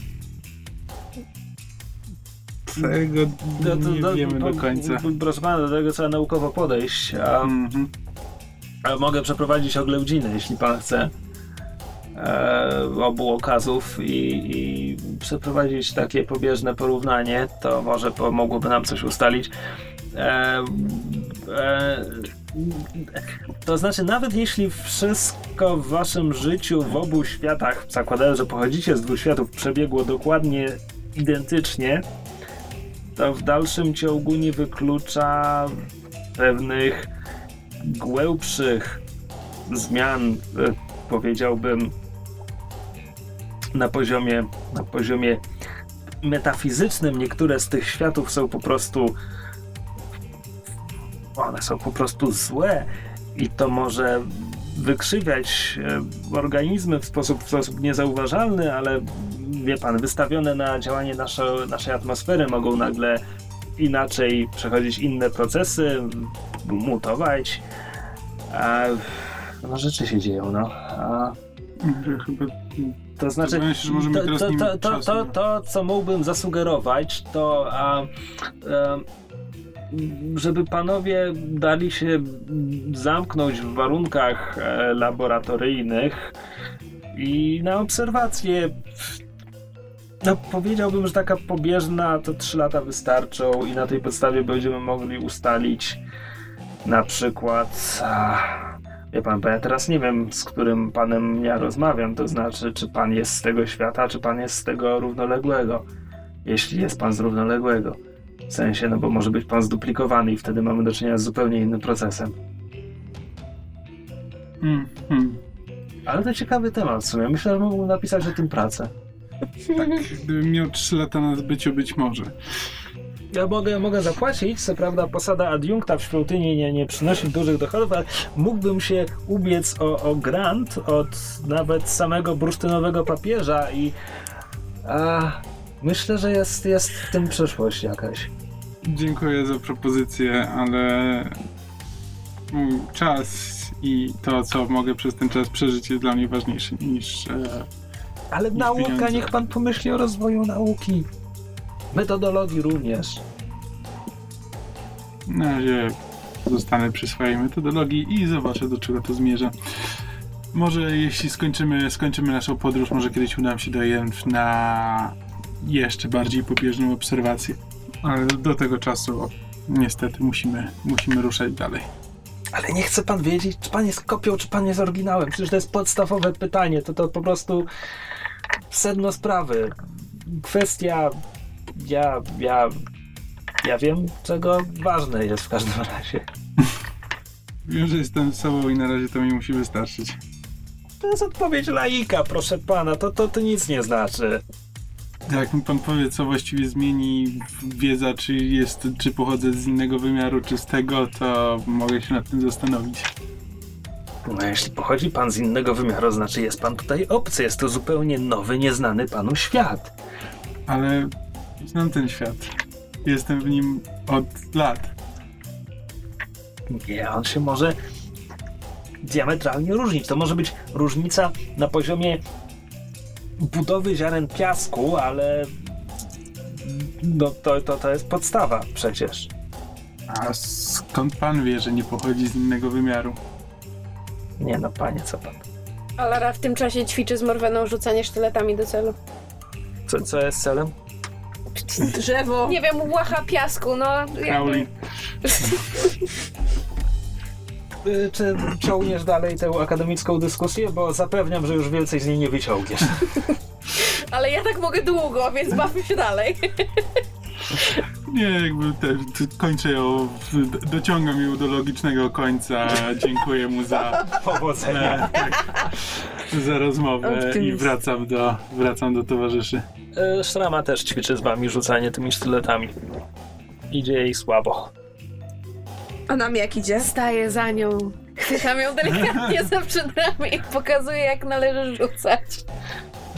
[SPEAKER 5] Tego
[SPEAKER 1] Do, do,
[SPEAKER 5] nie
[SPEAKER 1] do,
[SPEAKER 5] wiemy do końca.
[SPEAKER 1] Proszę pana, do tego trzeba naukowo podejść. A,
[SPEAKER 5] Mhm.
[SPEAKER 1] a mogę przeprowadzić oględziny, jeśli pan chce. e, obu okazów i, i przeprowadzić takie pobieżne porównanie, to może pomogłoby nam coś ustalić. E, e, to znaczy, nawet jeśli wszystko w waszym życiu w obu światach, zakładając, że pochodzicie z dwóch światów, przebiegło dokładnie identycznie, to w dalszym ciągu nie wyklucza pewnych głębszych zmian, e, powiedziałbym, na poziomie, na poziomie metafizycznym. Niektóre z tych światów są po prostu one są po prostu złe i to może wykrzywiać e, organizmy w sposób, w sposób niezauważalny, ale wie pan, wystawione na działanie nasze, naszej atmosfery mogą nagle inaczej przechodzić inne procesy, mutować. A, no rzeczy się dzieją, no. A,
[SPEAKER 5] Chyba
[SPEAKER 1] to znaczy, to, to, to, to,
[SPEAKER 5] czasu.
[SPEAKER 1] to, co mógłbym zasugerować, to a, em, żeby panowie dali się zamknąć w warunkach e, laboratoryjnych i na obserwację. No, powiedziałbym, że taka pobieżna to 3 lata wystarczą i na tej podstawie będziemy mogli ustalić na przykład. Wie pan, bo ja teraz nie wiem, z którym panem ja rozmawiam, to znaczy, czy pan jest z tego świata, czy pan jest z tego równoległego. Jeśli jest pan z równoległego. W sensie, no bo może być pan zduplikowany i wtedy mamy do czynienia z zupełnie innym procesem.
[SPEAKER 5] Mm, mm.
[SPEAKER 1] Ale to ciekawy temat w sumie. Myślę, że mógłbym napisać o tym pracę.
[SPEAKER 5] Tak, gdybym miał 3 lata na zbyciu, być może.
[SPEAKER 1] Ja mogę, mogę zapłacić, co prawda posada adiunkta w świątyni nie, nie przynosi dużych dochodów, ale mógłbym się ubiec o, o grant od nawet samego bursztynowego papieża i a, myślę, że jest, jest w tym przyszłość jakaś.
[SPEAKER 5] Dziękuję za propozycję, ale mój czas i to, co mogę przez ten czas przeżyć, jest dla mnie ważniejsze niż. E,
[SPEAKER 1] Ale
[SPEAKER 5] Niż
[SPEAKER 1] nauka,
[SPEAKER 5] pieniądze.
[SPEAKER 1] niech pan pomyśli o rozwoju nauki. Metodologii również.
[SPEAKER 5] na razie zostanę przy swojej metodologii i zobaczę, do czego to zmierza. Może jeśli skończymy, skończymy naszą podróż, może kiedyś uda nam się do Jenf na jeszcze bardziej pobieżną obserwację. Ale do tego czasu niestety musimy, musimy ruszać dalej.
[SPEAKER 1] Ale nie chce pan wiedzieć, czy pan jest kopią, czy pan jest oryginałem. Przecież to jest podstawowe pytanie. To to po prostu sedno sprawy. Kwestia. Ja. Ja. Ja wiem, czego ważne jest w każdym razie.
[SPEAKER 5] Wiem, że jestem z sobą i na razie to mi musi wystarczyć.
[SPEAKER 1] To jest odpowiedź laika, proszę pana. To, to, to nic nie znaczy.
[SPEAKER 5] Jak mi pan powie, co właściwie zmieni wiedza, czy jest, czy pochodzę z innego wymiaru, czy z tego, to mogę się nad tym zastanowić.
[SPEAKER 1] No, jeśli pochodzi pan z innego wymiaru, znaczy jest pan tutaj obcy. Jest to zupełnie nowy, nieznany panu świat.
[SPEAKER 5] Ale znam ten świat. Jestem w nim od lat.
[SPEAKER 1] Nie, on się może diametralnie różnić. To może być różnica na poziomie budowy ziaren piasku, ale no to, to, to jest podstawa przecież.
[SPEAKER 5] A skąd pan wie, że nie pochodzi z innego wymiaru?
[SPEAKER 1] Nie no, panie, co pan?
[SPEAKER 2] Alara w tym czasie ćwiczy z Morweną rzucanie sztyletami do celu.
[SPEAKER 1] Co, co jest celem?
[SPEAKER 2] Drzewo. Nie wiem, łacha piasku, no.
[SPEAKER 5] Crowley.
[SPEAKER 1] Y, Czy ciągniesz dalej tę akademicką dyskusję? Bo zapewniam, że już więcej z niej nie wyciągniesz. (laughs)
[SPEAKER 2] Ale ja tak mogę długo, więc bawmy się dalej.
[SPEAKER 5] Nie, jakby te, te, kończę ją, dociągam ją do logicznego końca. Dziękuję mu za,
[SPEAKER 1] Powodzenia.
[SPEAKER 5] e, tak, za rozmowę i
[SPEAKER 3] Optymizm.
[SPEAKER 5] wracam do, wracam do towarzyszy.
[SPEAKER 1] Y, Szrama też ćwiczy z wami rzucanie tymi sztyletami. Idzie jej słabo.
[SPEAKER 3] A nam jak idzie?
[SPEAKER 2] Staję za nią. Chwytam ją delikatnie za przedramię i pokazuję, jak należy rzucać.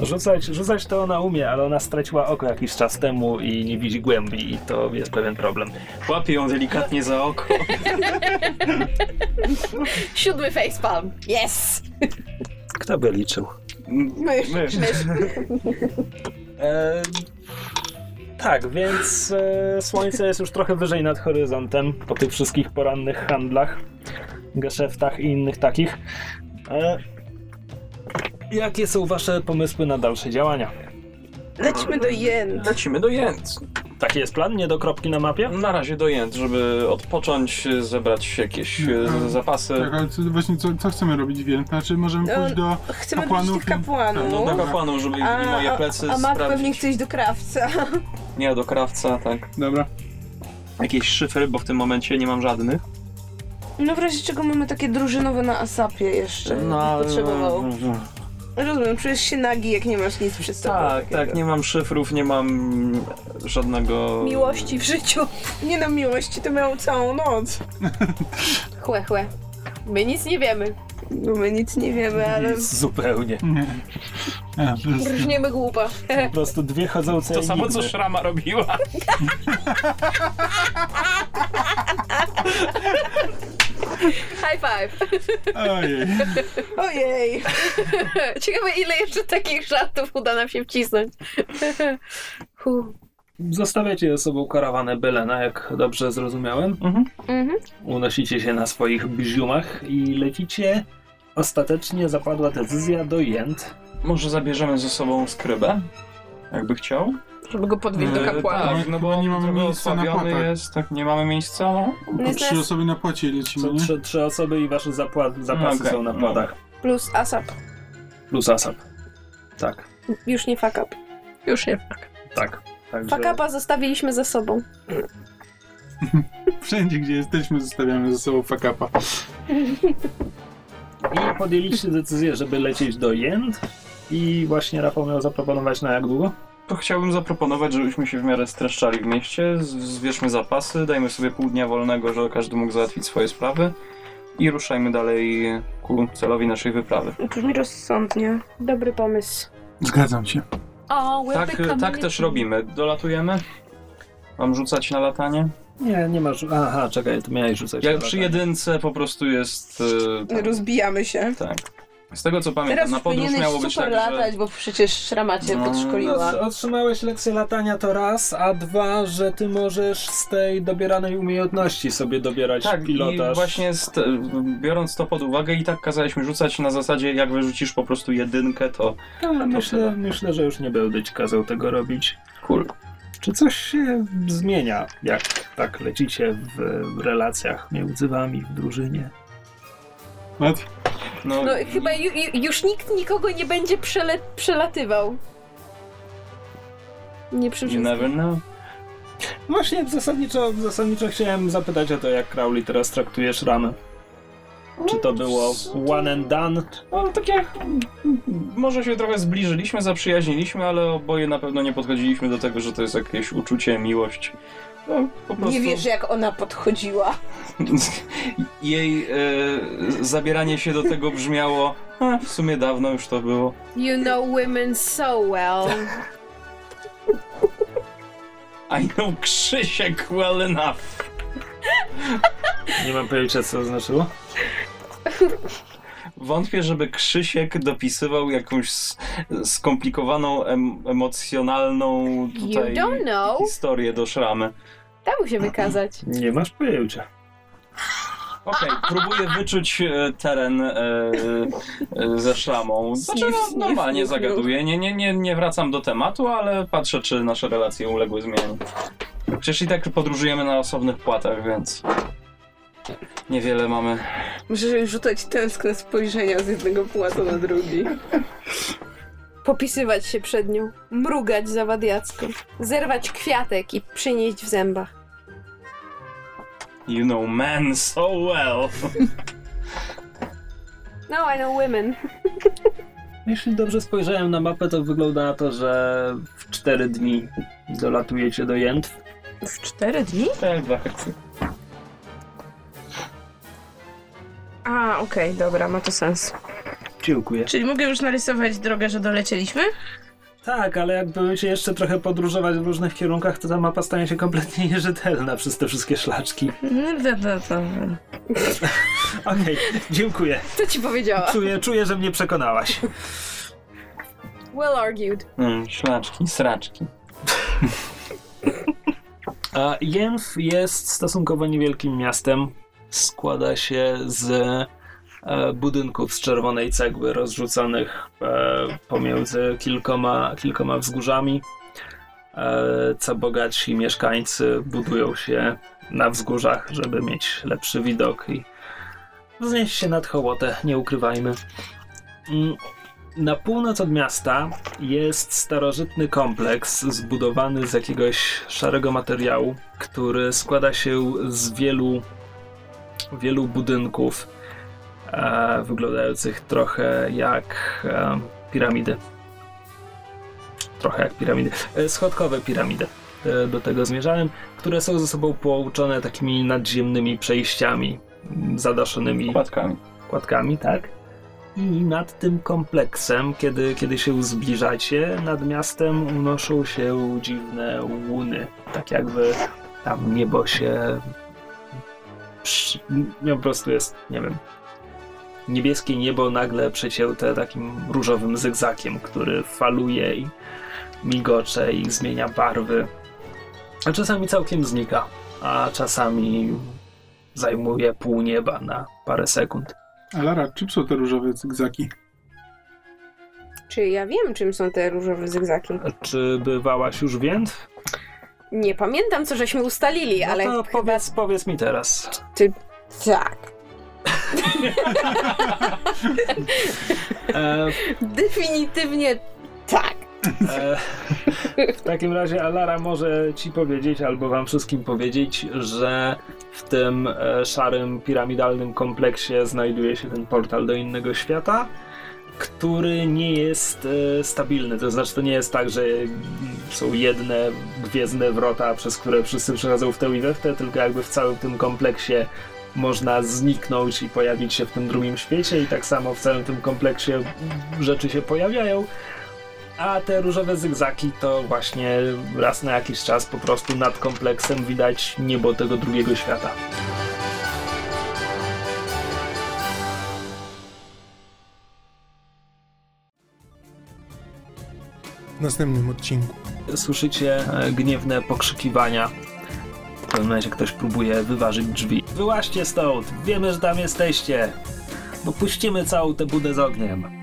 [SPEAKER 1] Rzucać, rzucać to ona umie, ale ona straciła oko jakiś czas temu i nie widzi głębi i to jest pewien problem.
[SPEAKER 4] Łapie ją delikatnie za oko.
[SPEAKER 2] Siódmy facepalm. Yes!
[SPEAKER 1] Kto by liczył?
[SPEAKER 2] Mysz.
[SPEAKER 4] Mysz.
[SPEAKER 1] E, tak, więc e, słońce jest już trochę wyżej nad horyzontem po tych wszystkich porannych handlach, geszeftach i innych takich. E, Jakie są wasze pomysły na dalsze działania?
[SPEAKER 3] Lecimy do Jen.
[SPEAKER 4] Lecimy do Jęt.
[SPEAKER 1] Taki jest plan? Nie do kropki na mapie?
[SPEAKER 4] Na razie do Jęt, żeby odpocząć, zebrać jakieś e,
[SPEAKER 5] Mhm.
[SPEAKER 4] zapasy.
[SPEAKER 5] Tak, ale co, właśnie co, co chcemy robić więc? Znaczy możemy
[SPEAKER 3] No,
[SPEAKER 5] pójść do
[SPEAKER 3] Chcemy
[SPEAKER 5] kapłanów
[SPEAKER 3] pójść do
[SPEAKER 5] i-
[SPEAKER 3] kapłanów.
[SPEAKER 4] No do kapłanów, żeby
[SPEAKER 3] A,
[SPEAKER 4] moje plecy
[SPEAKER 3] a Mak
[SPEAKER 4] sprawdzić.
[SPEAKER 3] pewnie chce iść do krawca.
[SPEAKER 4] Nie, do krawca, tak.
[SPEAKER 5] Dobra.
[SPEAKER 4] Jakieś szyfry, bo w tym momencie nie mam żadnych.
[SPEAKER 3] No w razie czego mamy takie drużynowe na asapie jeszcze. No, potrzebował. Rozumiem, czujesz się nagi, jak nie masz nic przy sobie.
[SPEAKER 4] Tak,
[SPEAKER 3] takiego.
[SPEAKER 4] tak, nie mam szyfrów, nie mam żadnego...
[SPEAKER 2] Miłości w życiu.
[SPEAKER 3] Nie na miłości, to miał całą noc. (laughs)
[SPEAKER 2] Chłe, chłe. My nic nie wiemy.
[SPEAKER 3] No my nic nie wiemy, ale...
[SPEAKER 1] Zupełnie.
[SPEAKER 5] Nie.
[SPEAKER 2] Rżniemy głupa.
[SPEAKER 1] Po prostu dwie chodzące
[SPEAKER 4] To samo, co. Szrama robiła. (laughs)
[SPEAKER 2] High five.
[SPEAKER 5] Ojej.
[SPEAKER 3] Ojej! (laughs)
[SPEAKER 2] Ciekawe ile jeszcze takich żartów uda nam się wcisnąć. Huh.
[SPEAKER 1] Zostawiacie ze sobą karawanę Belena, jak dobrze zrozumiałem.
[SPEAKER 2] Mhm.
[SPEAKER 1] Unosicie się na swoich bziumach i lecicie. Ostatecznie zapadła decyzja do Jent.
[SPEAKER 4] Może zabierzemy ze sobą skrybę? Jakby chciał?
[SPEAKER 3] Żeby go podwieźć do
[SPEAKER 4] E,
[SPEAKER 3] kapłana.
[SPEAKER 4] Tak,
[SPEAKER 5] Chyba
[SPEAKER 4] no bo
[SPEAKER 5] nie mamy miejsca na płotach.
[SPEAKER 4] jest, tak, nie mamy miejsca, no.
[SPEAKER 5] Po
[SPEAKER 2] Jest
[SPEAKER 5] trzy
[SPEAKER 2] nas-
[SPEAKER 5] osoby na płocie lecimy, nie?
[SPEAKER 1] trzy, trzy osoby i wasze zapła- zapasy
[SPEAKER 4] Okej,
[SPEAKER 1] są na
[SPEAKER 4] no.
[SPEAKER 1] płatach.
[SPEAKER 2] Plus ASAP.
[SPEAKER 1] Plus asap. Tak,
[SPEAKER 2] Już nie fuck up.
[SPEAKER 3] Już nie.
[SPEAKER 1] tak. Także
[SPEAKER 2] Fuck upa zostawiliśmy za sobą. (laughs)
[SPEAKER 5] Wszędzie, gdzie jesteśmy, zostawiamy ze sobą fakapa.
[SPEAKER 1] I podjęliście decyzję, żeby lecieć do Jent. I właśnie Rafał miał zaproponować na jak długo?
[SPEAKER 4] To chciałbym zaproponować, żebyśmy się w miarę streszczali w mieście, z- zbierzmy zapasy, dajmy sobie pół dnia wolnego, żeby każdy mógł załatwić swoje sprawy i ruszajmy dalej ku celowi naszej wyprawy.
[SPEAKER 3] Brzmi rozsądnie.
[SPEAKER 2] Dobry pomysł.
[SPEAKER 5] Zgadzam się.
[SPEAKER 2] O, we're
[SPEAKER 4] Tak, tak też robimy. Dolatujemy? Mam rzucać na latanie?
[SPEAKER 1] Nie, nie masz. Aha, czekaj, to miałeś rzucać.
[SPEAKER 4] Jak
[SPEAKER 1] na
[SPEAKER 4] przy
[SPEAKER 1] latanie.
[SPEAKER 4] jedynce po prostu jest... tam,
[SPEAKER 3] Rozbijamy się.
[SPEAKER 4] tak. Z tego co pamiętam,
[SPEAKER 3] Teraz
[SPEAKER 4] na podróż miało być
[SPEAKER 3] super
[SPEAKER 4] tak,
[SPEAKER 3] latać,
[SPEAKER 4] że...
[SPEAKER 3] bo przecież Szrama cię
[SPEAKER 4] No,
[SPEAKER 3] podszkoliła.
[SPEAKER 1] No, otrzymałeś lekcję latania to raz, a dwa, że ty możesz z tej dobieranej umiejętności sobie dobierać
[SPEAKER 4] Tak,
[SPEAKER 1] pilotaż.
[SPEAKER 4] i właśnie te, biorąc to pod uwagę i tak kazaliśmy rzucać na zasadzie, jak wyrzucisz po prostu jedynkę, to
[SPEAKER 1] Ale myślę,
[SPEAKER 4] tyle.
[SPEAKER 1] myślę, że już nie będę ci kazał tego robić.
[SPEAKER 4] cool.
[SPEAKER 1] Czy coś się zmienia, jak tak lecicie w relacjach między wami w drużynie?
[SPEAKER 5] Mat?
[SPEAKER 4] No,
[SPEAKER 2] No chyba ju, ju, już nikt nikogo nie będzie przele, przelatywał. Nie przy
[SPEAKER 4] you
[SPEAKER 2] wszystkich.
[SPEAKER 4] never know.
[SPEAKER 1] Właśnie zasadniczo, zasadniczo chciałem zapytać o to, jak Crowley teraz traktujesz ramę. Czy to było one and done?
[SPEAKER 4] No tak jak może się trochę zbliżyliśmy, zaprzyjaźniliśmy, ale oboje na pewno nie podchodziliśmy do tego, że to jest jakieś uczucie, miłość. No, po prostu
[SPEAKER 3] Nie wiesz, jak ona podchodziła. (laughs)
[SPEAKER 4] jej e, zabieranie się do tego brzmiało a, w sumie dawno już to było.
[SPEAKER 2] You know women so well.
[SPEAKER 4] I know Krzysiek well enough.
[SPEAKER 1] Nie mam pojęcia, co to znaczyło.
[SPEAKER 4] Wątpię, żeby Krzysiek dopisywał jakąś skomplikowaną, em, emocjonalną tutaj
[SPEAKER 2] You don't know.
[SPEAKER 4] historię do szramy.
[SPEAKER 2] Dał się wykazać.
[SPEAKER 1] Nie masz pojęcia.
[SPEAKER 4] Okej, próbuję wyczuć e, teren e, e, ze szramą. Znaczy,
[SPEAKER 3] Sniff,
[SPEAKER 4] no,
[SPEAKER 3] sniff,
[SPEAKER 4] normalnie
[SPEAKER 3] sniff,
[SPEAKER 4] zagaduję. Nie, nie, nie, nie wracam do tematu, ale patrzę, czy nasze relacje uległy zmianie. Przecież i tak podróżujemy na osobnych płatach, więc niewiele mamy.
[SPEAKER 3] Muszę rzucać tęskne spojrzenia z jednego płatu na drugi.
[SPEAKER 2] Popisywać się przed nią. Mrugać zawadiacko. Zerwać kwiatek i przynieść w zębach.
[SPEAKER 4] You know men so well. (laughs)
[SPEAKER 2] No, I know women. (laughs)
[SPEAKER 1] Jeśli dobrze spojrzałem na mapę, to wygląda na to, że w 4 dni dolatujecie do Jętw.
[SPEAKER 3] W cztery dni?
[SPEAKER 4] Tak, dwa heksy.
[SPEAKER 3] A, okej, dobra, ma to sens.
[SPEAKER 1] Dziękuję.
[SPEAKER 3] Czyli mogę już narysować drogę, że dolecieliśmy?
[SPEAKER 1] Tak, ale jakby będziecie jeszcze trochę podróżować w różnych kierunkach, to ta mapa stanie się kompletnie (laughs) nierzetelna przez te wszystkie szlaczki.
[SPEAKER 3] No, da, (laughs) da.
[SPEAKER 1] Okej, dziękuję.
[SPEAKER 2] Co ci powiedziała?
[SPEAKER 1] Czuję, czuję, że mnie przekonałaś.
[SPEAKER 2] Well argued.
[SPEAKER 4] Mm, szlaczki, sraczki.
[SPEAKER 1] A Jętw jest stosunkowo niewielkim miastem. Składa się z budynków z czerwonej cegły rozrzuconych e, pomiędzy kilkoma, kilkoma wzgórzami. E, co bogatsi mieszkańcy budują się na wzgórzach, żeby mieć lepszy widok i wznieść się nad hołotę, nie ukrywajmy. Mm, Na północ od miasta jest starożytny kompleks zbudowany z jakiegoś szarego materiału, który składa się z wielu, wielu budynków e, wyglądających trochę jak e, piramidy. Trochę jak piramidy. E, schodkowe piramidy. E, do tego zmierzałem, które są ze sobą połączone takimi nadziemnymi przejściami m, zadaszonymi
[SPEAKER 4] Kładkami.
[SPEAKER 1] kładkami, tak? I nad tym kompleksem, kiedy, kiedy się zbliżacie, nad miastem unoszą się dziwne łuny. Tak jakby tam niebo się. po prostu jest, nie wiem. Niebieskie niebo nagle przecięte takim różowym zygzakiem, który faluje i migocze i zmienia barwy. A czasami całkiem znika, a czasami zajmuje pół nieba na parę sekund.
[SPEAKER 5] A Lara, czym są te różowe zygzaki?
[SPEAKER 2] Czy ja wiem, czym są te różowe zygzaki?
[SPEAKER 1] Czy bywałaś już więc?
[SPEAKER 2] Nie pamiętam, co żeśmy ustalili,
[SPEAKER 1] No
[SPEAKER 2] ale
[SPEAKER 1] to
[SPEAKER 2] chyba
[SPEAKER 1] powiedz, powiedz mi teraz.
[SPEAKER 2] ty... Tak. (laughs) Definitywnie tak.
[SPEAKER 1] e, w takim razie Alara może ci powiedzieć, albo wam wszystkim powiedzieć, że w tym e, szarym, piramidalnym kompleksie znajduje się ten portal do innego świata, który nie jest e, stabilny. To znaczy, to nie jest tak, że są jedne gwiezdne wrota, przez które wszyscy przechodzą w tę i we w tę, tylko jakby w całym tym kompleksie można zniknąć i pojawić się w tym drugim świecie i tak samo w całym tym kompleksie rzeczy się pojawiają. A te różowe zygzaki to właśnie raz na jakiś czas po prostu nad kompleksem widać niebo tego drugiego świata.
[SPEAKER 5] W następnym odcinku.
[SPEAKER 1] Słyszycie e, gniewne pokrzykiwania. W pewnym momencie ktoś próbuje wyważyć drzwi. Wyłaźcie stąd! Wiemy, że tam jesteście! Bo puścimy całą tę budę z ogniem.